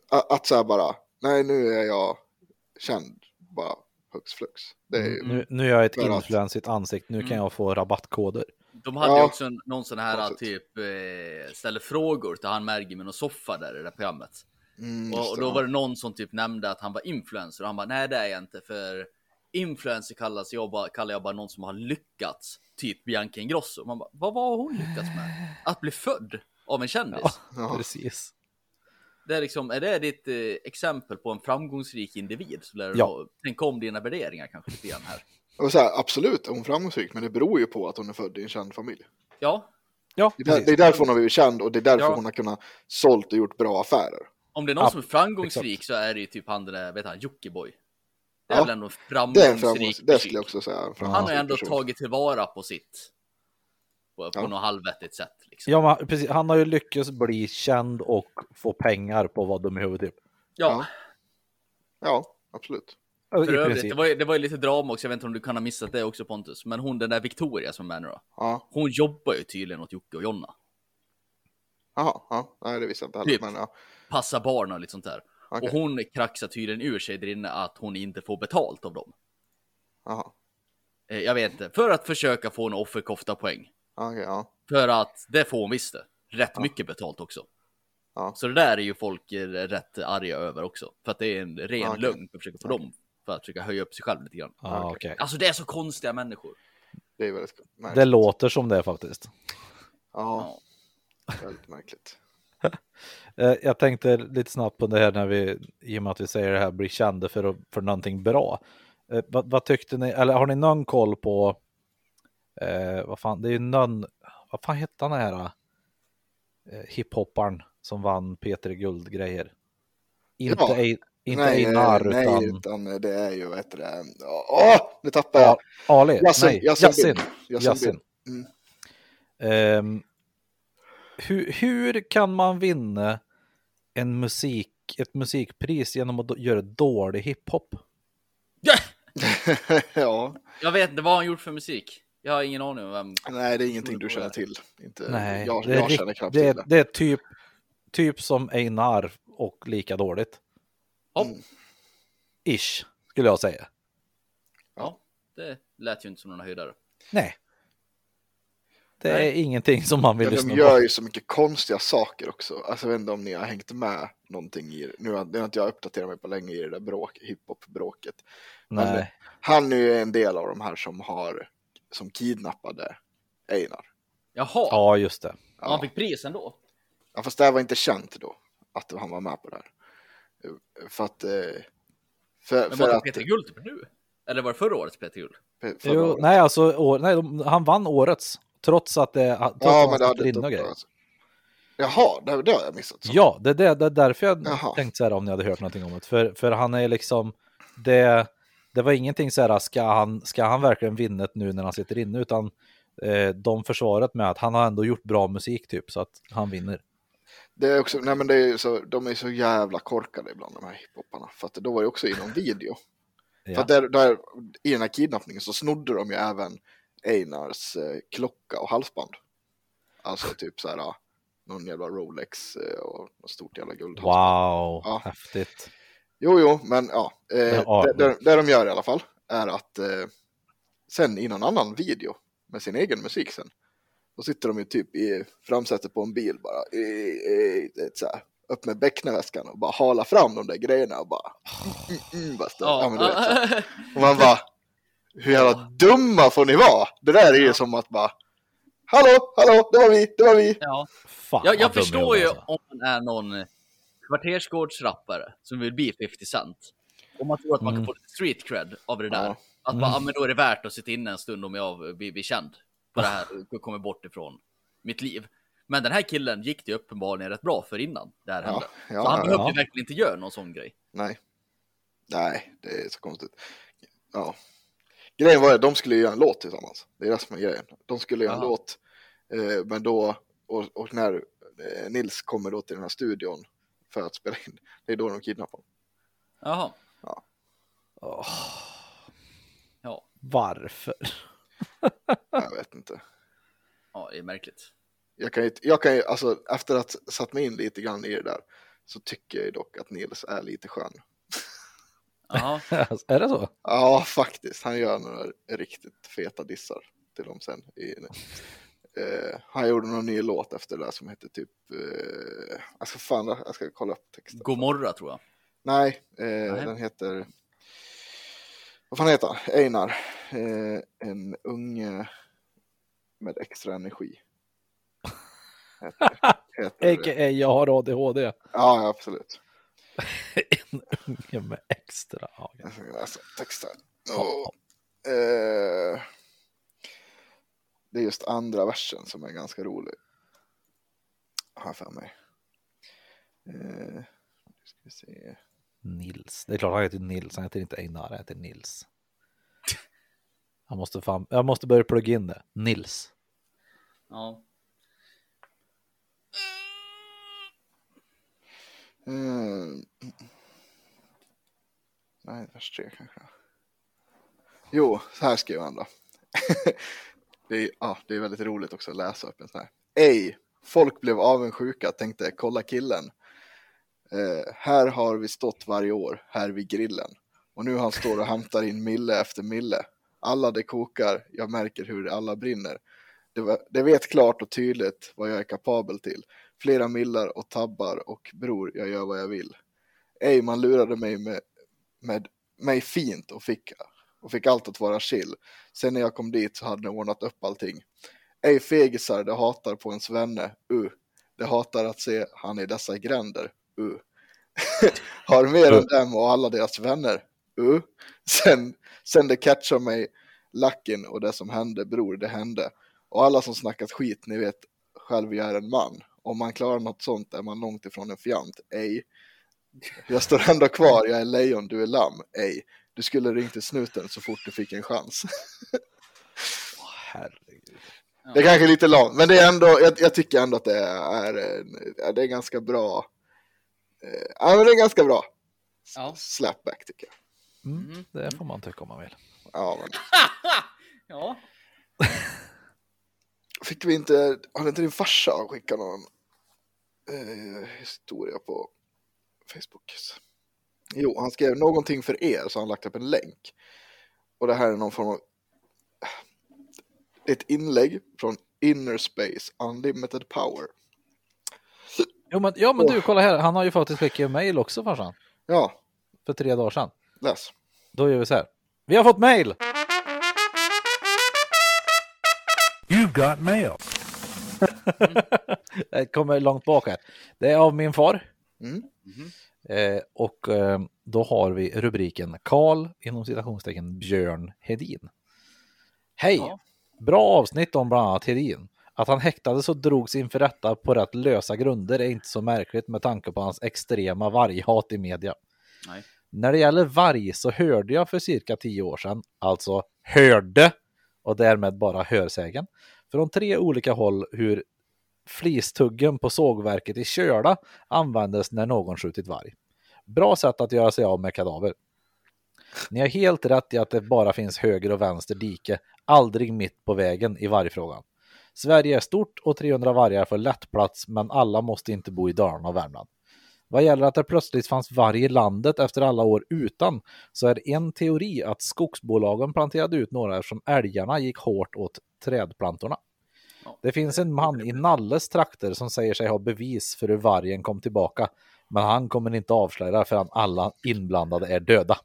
att, att så här bara, nej nu är jag känd, bara hux flux. Det är ju, Nu, nu är jag ett influensigt ansikte, nu kan Mm. jag få rabattkoder. De hade ju Ja. också någon sån här Konstigt. typ eh, ställer frågor till han Mergi med någon soffa där i det där programmet. mm, Och, och då var det någon som typ nämnde att han var influencer och han bara nej det är jag inte för influencer kallas jag bara, kallar jag bara någon som har lyckats. Typ Bianca Ingrosso. Man bara, vad var hon lyckats med? Att bli född av en kändis. Ja, Ja. precis. Det är, liksom, är det ditt eh, exempel på en framgångsrik individ? Så lär du Ja. nog tänka om dina värderingar kanske lite grann här. Och så här, absolut är hon framgångsrik, men det beror ju på att hon är född i en känd familj. Ja, Ja, Det är, där, det är därför hon har blivit känd och det är därför Ja. hon har kunnat sålt och gjort bra affärer. om det är någon Ja, som är framgångsrik så är det ju typ han den där, vet han, Jockiboi. Det är Ja, väl ändå en Det är en framgångs, framgångsrik det skulle jag också säga. Han har framgångsrik ändå person. tagit tillvara på sitt. På, på Ja. något halvvettigt sätt. Liksom. Ja, men precis. Han har ju lyckats bli känd och få pengar på vad de i huvudet typ. Ja, Ja, absolut. För övrigt, det var, ju, det var ju lite drama också. Jag vet inte om du kan ha missat det också Pontus. Men hon den där Victoria som är med nu då. Ja, Hon jobbar ju tydligen åt Jocke och Jonna. jaha, ja, nej det visste jag inte heller. Typ. Men ja, Passa barn och lite sånt där. okej. Och hon kraxar tydligen ur sig där inne att hon inte får betalt av dem. Jaha, Eh, Jag vet inte, för att försöka få en offerkofta poäng. Okej, ja. För att det får hon visst det. Rätt mycket betalt också. Ja. Så det där är ju folk eh, rätt arga över också. För att det är en ren Okej. lögn för att försöka få dem. För att försöka höja upp sig själv lite grann. Ja, okej. Alltså det är så konstiga människor. Det är väldigt märkligt. Det låter som det faktiskt. Ja, väldigt märkligt. *laughs* Eh, Jag tänkte lite snabbt på det här när vi, i och med att vi säger det här, blir kända för, för någonting bra. Eh, vad, vad tyckte ni, eller har ni någon koll på, eh, vad fan, det är ju någon, vad fan hette han här, eh, hiphopparen som vann Peter Guld-grejer? Inte, Ja. Ei- inte nej, Einar, nej, utan utan det är ju, vad heter det, åh, nu tappar jag. ja, Ali, Yasin, nej, Yasin Yasin. Mm. Ehm, hur, hur kan man vinna en musik, ett musikpris genom att göra dålig hiphop? Ja! *laughs* ja, Jag vet inte vad han gjort för musik. Jag har ingen aning om vem. nej det är ingenting du känner till. Inte, Nej, jag, det, är jag känner knappt det, till det. det är typ, typ som Einar och lika dåligt. Ja, Mm. Ish, skulle jag säga. ja, det lät ju inte som någon höjdare. Nej. Det Nej. är ingenting som man vill Men lyssna de gör på. ju så mycket konstiga saker också. Alltså jag vet inte om ni har hängt med någonting i Nu har, nu har inte jag uppdaterat mig på länge i det där bråk, hiphop-bråket. Men Nej. han är ju en del av de här som har som kidnappade Einar. Jaha, Ja, just det. ja. han fick pris ändå. Ja, fast det här var inte känt då att han var med på det här. För att... eh, För, Men var det att Peter Guld nu? Eller var det förra årets Peter Guld? Jo, året. nej, alltså, år, nej, de, han vann årets. Trots att det, trots ja, att men det hade in inte grejer. uppdagats. Jaha, det, det har jag missat. Så. Ja, det, det, det är därför jag Jaha. tänkte så här om ni hade hört någonting om det. För, för han är liksom, det, det var ingenting så här, ska han, ska han verkligen vinna det nu när han sitter inne, utan eh, de försvaret med att han har ändå gjort bra musik typ, så att han vinner. Det är också, nej men det är så, de är så jävla korkade ibland de här hiphopparna. För att då var det också i någon video. För Ja. att där, där, i den här kidnappningen så snodde de ju även Einars eh, klocka och halsband. Alltså typ så här, någon jävla Rolex eh, och något stort jävla guldhalsband. Wow, Ja. häftigt. Jo, jo, men ja. Eh, det, det, det de gör i alla fall är att eh, sen i någon annan video med sin egen musik sen. Då sitter de ju typ i framsätet på en bil bara. I, i, i, så här, upp med bäcknarväskan och bara hala fram de där grejerna och bara. Mm, mm, mm, bara ja. men du vet, så. *laughs* Och man bara. Hur jävla dumma får ni vara? Det där är ju som att bara. Hallå, hallå, det var vi, det var vi. ja. Fan, Jag, jag förstår ju alltså. om man är någon kvartersgårdsrappare som vill bli 50 Cent. Om man tror att man Mm. kan få lite street cred av det där. Ja. Att Mm. bara, ja, men då är det värt att sitta inne en stund om jag blir, blir känd på det här och kommer bort ifrån mitt liv. Men den här killen gick det ju uppenbarligen rätt bra för innan det här Ja, hände. ja, så han behövde ja. ju verkligen inte göra någon sån grej. Nej. Nej, det är så konstigt. Ja. Grejen var att de skulle göra en låt tillsammans. Det är det som är grejen. De skulle göra en låt. Eh, men då, och, och när eh, Nils kommer då till den här studion för att spela in, det är då de kidnappar honom. Jaha. Åh, Ja, varför? Jag vet inte. ja, det är märkligt. Jag kan ju, jag kan ju, alltså efter att ha satt mig in lite grann i det där så tycker jag dock att Nils är lite skön. Jaha. *laughs* är det så? Ja, faktiskt. Han gör några riktigt feta dissar till dem sen. I, eh, han gjorde någon ny låt efter det där som heter typ, eh, jag ska fan, jag ska kolla upp texten. Gomorra tror jag. Nej, eh, Nej. den heter, vad fan heter han? Einar. Eh, en unge med extra energi. Heter heter. A.k.a. jag har ADHD. Ja, ja, absolut. *laughs* En unge med extra. Ja, Jag ska läsa texten. Ja. Och, eh, det är just andra versen som är ganska rolig. Har för mig. Eh, ska vi se. Nils. Det är klart han heter Nils. Han heter inte Einar, han heter Nils. Jag måste, fan, jag måste börja plugga in det. Nils. Ja. Mm. Nej, vers tre kanske. Jo, så här skriver han då. *laughs* det, är, ah, det är väldigt roligt också att läsa upp en sån här. Ej, folk blev avundsjuka, tänkte kolla killen. Eh, här har vi stått varje år, här vid grillen. Och nu han står och hämtar in mille efter mille. Alla det kokar, jag märker hur alla brinner. Det, var, det vet klart och tydligt vad jag är kapabel till. Flera millar och tabbar och bror, jag gör vad jag vill. Ej, man lurade mig med, med mig fint och fick, och fick allt att vara chill. Sen när jag kom dit så hade de ordnat upp allting. Ej fegisar, det hatar på ens vänner, uh. Det hatar att se han i dessa gränder, uh. *laughs* Har mer än dem och alla deras vänner, uh. Sen, sen det catchar mig lacken och det som hände, bror, det hände. Och alla som snackat skit, ni vet, själv jag är en man. Om man klarar något sånt är man långt ifrån en fjant, ej. Jag står ändå kvar, jag är lejon, du är lamm, ej. Du skulle ringt till snuten så fort du fick en chans. Åh, herregud. Det är kanske lite långt, men det är ändå, jag, jag tycker ändå att det är, en- ja, det är ganska bra. Eh, Ja, men det är ganska bra. Ja. Slapback tycker jag. Mm, Mm. det får man tycka om man vill. Ja, men *laughs* ja. *laughs* fick vi inte, hade inte din farsa skickat någon eh, historia på Facebook? Jo, han skrev någonting för er så han lagt upp en länk. Och det här är någon form av ett inlägg från Inner Space Unlimited Power. Jo, men, ja, men du, kolla här. Han har ju faktiskt skickat mail också farsan. Ja, För tre dagar sedan. läs. Då gör vi så här. Vi har fått mail! You've got mail. *laughs* Det kommer långt bak här. Det är av min far. Mm. Eh, och eh, då har vi rubriken Karl inom citationstecken Björn Hedin. Hej! Ja. Bra avsnitt om bland annat Hedin. Att han häktades och drogs inför rätta på rätt lösa grunder är inte så märkligt med tanke på hans extrema varghat i media. Nej. När det gäller varg så hörde jag för cirka tio år sedan, alltså hörde och därmed bara hörsägen, från tre olika håll hur flistuggen på sågverket i Köla användes när någon skjutit varg. Bra sätt att göra sig av med kadaver. Ni har helt rätt i att det bara finns höger och vänster dike, aldrig mitt på vägen i vargfrågan. Sverige är stort och 300 vargar får lätt plats, men alla måste inte bo i Dalarna och Värmland. Vad gäller att det plötsligt fanns varg i landet efter alla år utan, så är en teori att skogsbolagen planterade ut några eftersom älgarna gick hårt åt trädplantorna. Det finns en man i Nalles trakter som säger sig ha bevis för hur vargen kom tillbaka, men han kommer inte avslöja förrän alla inblandade är döda.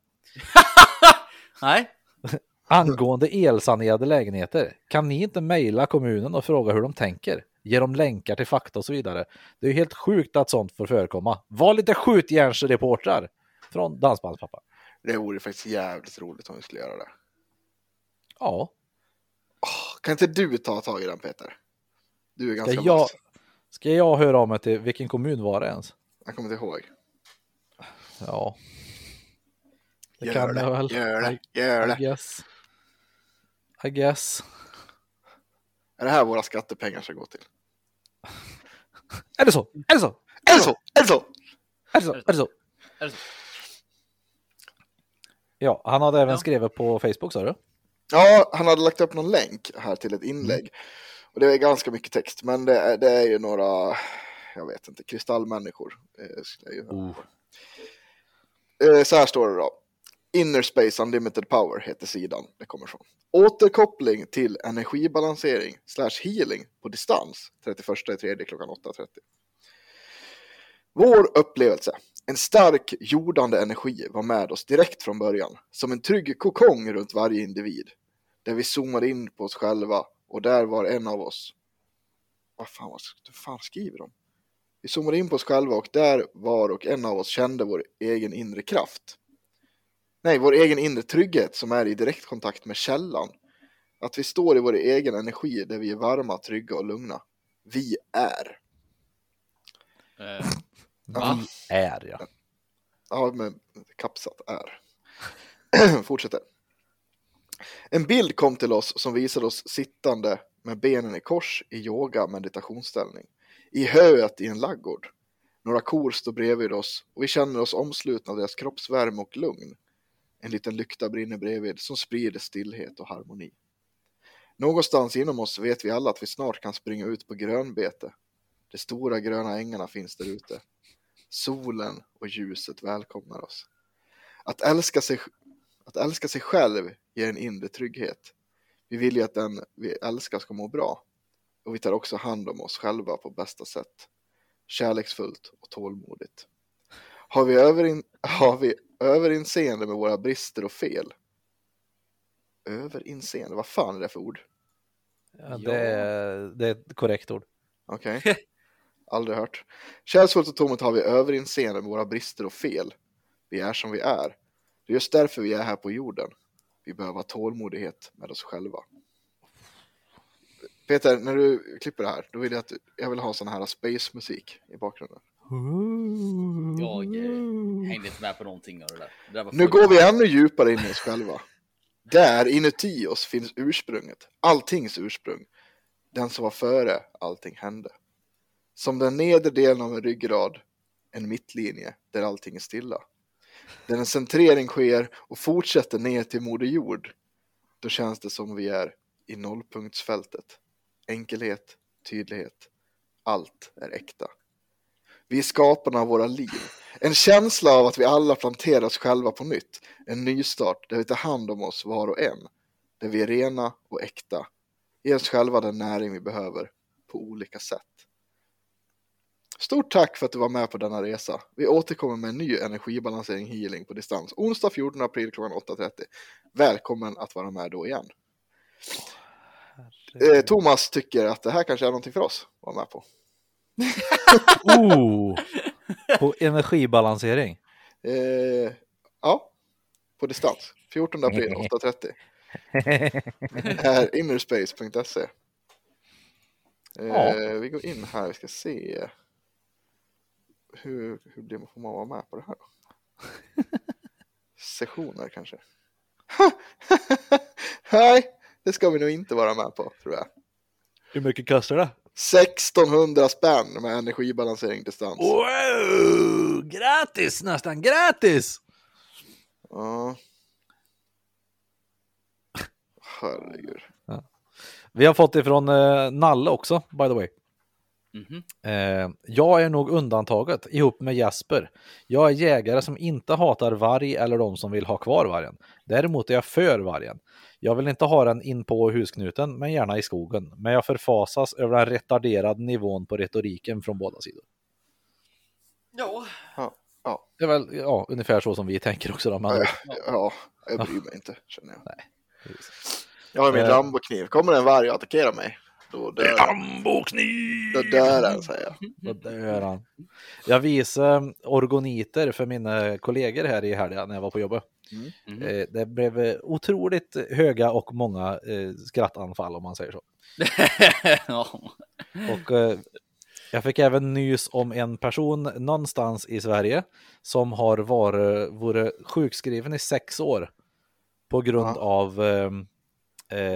*laughs* Nej. *laughs* Angående elsanerade lägenheter, kan ni inte mejla kommunen och fråga hur de tänker? Ge dem länkar till fakta och så vidare. Det är ju helt sjukt att sånt får förekomma. Var lite skjutjärnsreportrar från Dansbandspappa. Det vore faktiskt jävligt roligt om vi skulle göra det. Ja, Kan inte du ta tag i den Peter? Du är ganska ska jag, ska jag höra av mig till vilken kommun var det ens? Jag kommer inte ihåg. Ja, det Gör kan det, jag väl. gör det, I, gör I det. guess. I guess. Är det här våra skattepengar ska gå till? Är det så? Är det så? Är det så? Är det så? Är det så? Är det så? Är det så? Ja, han hade även Ja. skrivit på Facebook sa du? Ja, han hade lagt upp någon länk här till ett inlägg. Och det är ganska mycket text, men det är, det är ju några, jag vet inte, kristallmänniskor. eh, Oh. Eh, Så här står det då. Inner Space Unlimited Power heter sidan det kommer från. Återkoppling till energibalansering slash healing på distans 31 i tredje klockan 8.30. Vår upplevelse. En stark jordande energi var med oss direkt från början. Som en trygg kokong runt varje individ. Där vi zoomade in på oss själva och där var en av oss. Vad fan, vad fan skriver de? Vi zoomade in på oss själva och där var och en av oss kände vår egen inre kraft. Nej, vår egen inre trygghet som är i direktkontakt med källan. Att vi står i vår egen energi där vi är varma, trygga och lugna. Vi är. Eh, vi är ja. Ja, men kapsat är. *clears throat* Fortsätter. En bild kom till oss som visade oss sittande med benen i kors i yoga meditationsställning. I höet i en laggård. Några kor står bredvid oss och vi känner oss omslutna av deras kroppsvärme och lugn. En liten lykta brinner bredvid som sprider stillhet och harmoni. Någonstans inom oss vet vi alla att vi snart kan springa ut på grönbete. De stora gröna ängarna finns där ute. Solen och ljuset välkomnar oss. Att älska, sig, att älska sig själv ger en inre trygghet. Vi vill ju att den vi älskar ska må bra. Och vi tar också hand om oss själva på bästa sätt. Kärleksfullt och tålmodigt. Har vi, överin, har vi överinseende med våra brister och fel? Överinseende, vad fan är det för ord? ja det, är, det är ett korrekt ord. Okej. *laughs* Aldrig hört. Kärleksfullt och tomt har vi överinseende med våra brister och fel. Vi är som vi är. Det är just därför vi är här på jorden. Vi behöver ha tålmodighet med oss själva. Peter, när du klipper det här, då vill jag att jag vill ha sån här space-musik i bakgrunden. jag eh, hängde inte med på någonting av det där. Det där Nu går vi ännu djupare in i oss själva. Där inuti oss finns ursprunget, alltings ursprung. Den som var före allting hände. Som den nedre delen av en ryggrad, en mittlinje där allting är stilla. Där en centrering sker och fortsätter ner till Moder Jord. Då känns det som vi är i nollpunktsfältet. Enkelhet, tydlighet, allt är äkta. Vi är skaparna av våra liv. En känsla av att vi alla planterar oss själva på nytt. En nystart där vi tar hand om oss var och en. Där vi är rena och äkta. Ge oss själva den näring vi behöver på olika sätt. Stort tack för att du var med på denna resa. Vi återkommer med en ny energibalansering healing på distans onsdag 14 april klockan 8.30. Välkommen att vara med då igen. Eh, Thomas tycker att det här kanske är någonting för oss att vara med på. *laughs* Oh, på energibalansering. Eh, ja, på distans. 14 april 8.30. *laughs* Här, innerspace.se. Eh, Ja. Vi går in här, vi ska se. Hur, hur blir man, får man vara med på det här då? Sessioner kanske? *laughs* Nej, det ska vi nog inte vara med på tror jag. Hur mycket kostar det? 1600 spänn med energibalansering distans. Wow, gratis nästan, gratis! Ja. Herregud. Vi har fått ifrån eh, Nalle också, by the way. Mhm. Eh, jag är nog undantaget ihop med Jesper. Jag är jägare som inte hatar varg eller de som vill ha kvar vargen. Däremot är jag för vargen. Jag vill inte ha den in på husknuten, men gärna i skogen. Men jag förfasas över den retarderade nivån på retoriken från båda sidor. Ja, Det är väl ja, ungefär så som vi tänker också. Då, men, Ja, ja, jag bryr mig inte känner jag. Nej, precis. Jag har min Eh. Rambo-kniv. Kommer en varg och attackerar mig, då dör jag. Ambokniv! Då dör den, säger jag. Då dör han. Jag visade orgoniter för mina kollegor här i helgen när jag var på jobbet. Mhm. Eh, Det blev eh, otroligt höga och många eh, skrattanfall om man säger så. *laughs* ja. Och jag fick även nys om en person någonstans i Sverige som har varit, varit sjukskriven i sex år på grund Ja. av eh,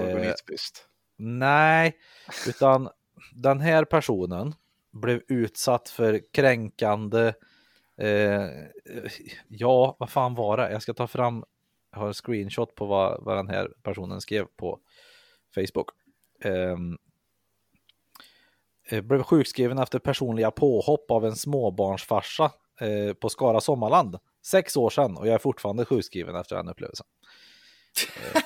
Organitbrist. Nej, utan den här personen blev utsatt för kränkande. Eh, ja, vad fan var det? Jag ska ta fram. Jag har en screenshot på vad, vad den här personen skrev på Facebook. Ehm, eh, blev sjukskriven efter personliga påhopp av en småbarnsfarsa eh, på Skara Sommarland. Sex år sedan och jag är fortfarande sjukskriven efter den upplevelsen. Eh,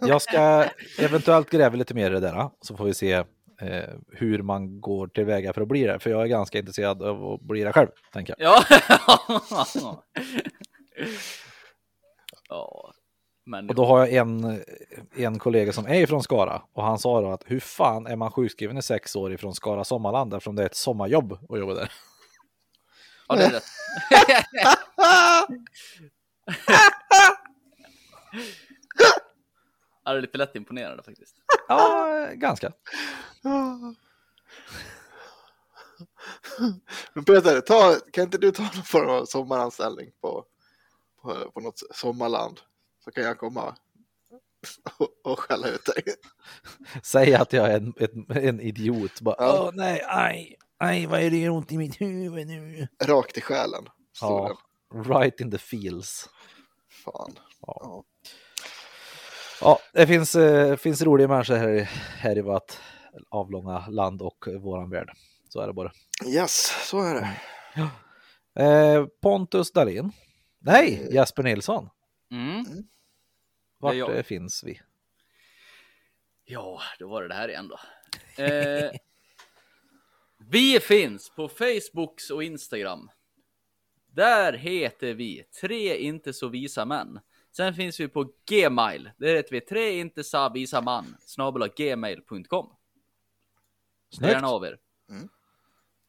*laughs* jag ska eventuellt gräva lite mer i det där så får vi se eh, hur man går tillväga för att bli det. För jag är ganska intresserad av att bli det själv, tänker jag. Ja. *laughs* ja. Men Och då har jag en, en kollega som är ifrån Skara och han sa då att hur fan är man sjukskriven i sex år ifrån Skara Sommarland eftersom det är ett sommarjobb att jobba där. ja, det är rätt. *laughs* Ja, det är lite lätt imponerande faktiskt. Ja, ganska. Men Peter, ta, kan inte du ta någon form av sommaranställning på, på, på något sommarland? Så kan jag komma och, och skälla ut dig. Säg att jag är en, en, en idiot. Bara, Ja. Åh nej, aj, aj, vad är det gör ont i mitt huvud nu? Rakt i själen. Ja, den. right in the feels. Fan. Ja. Ja. Ja, det finns, eh, finns roliga människor här, i- här i vårt avlånga land och våran värld. Så är det bara. Yes, så är det. Eh, Pontus Dahlin. Nej, Jesper Nilsson. Mm. Vart Ja, ja. eh, finns vi? Ja, då var det det här igen då. Eh, *laughs* vi finns på Facebook och Instagram. Där heter vi Tre inte så visa män. Sen finns vi på Gmail. Där heter vi Tre inte så visa man. Gmail.com. Snyggt. Av er.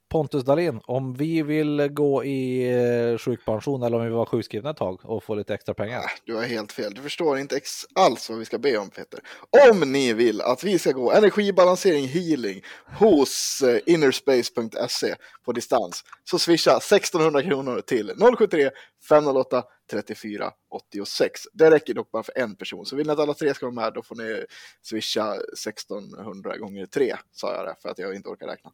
Pontus Dahlin, om vi vill gå i eh, sjukpension eller om vi vill vara sjukskrivna ett tag och få lite extra pengar. Nej, Du har helt fel. Du förstår inte ex- alls vad vi ska be om Peter. Om ni vill att vi ska gå energibalansering healing hos eh, innerspace.se på distans så swisha 1600 kronor till 073 508 34 86. Det räcker dock bara för en person. Så vill ni att alla tre ska vara med då får ni swisha 1600 gånger 3 sa jag det för att jag inte orkar räkna.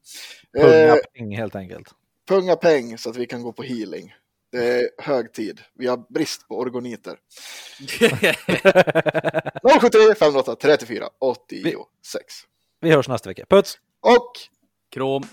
Eh, Punga peng helt enkelt. punga peng så att vi kan gå på healing. Det är hög tid. Vi har brist på orgoniter. 073 508 34 86. Vi hörs nästa vecka. Puts! Och Krom.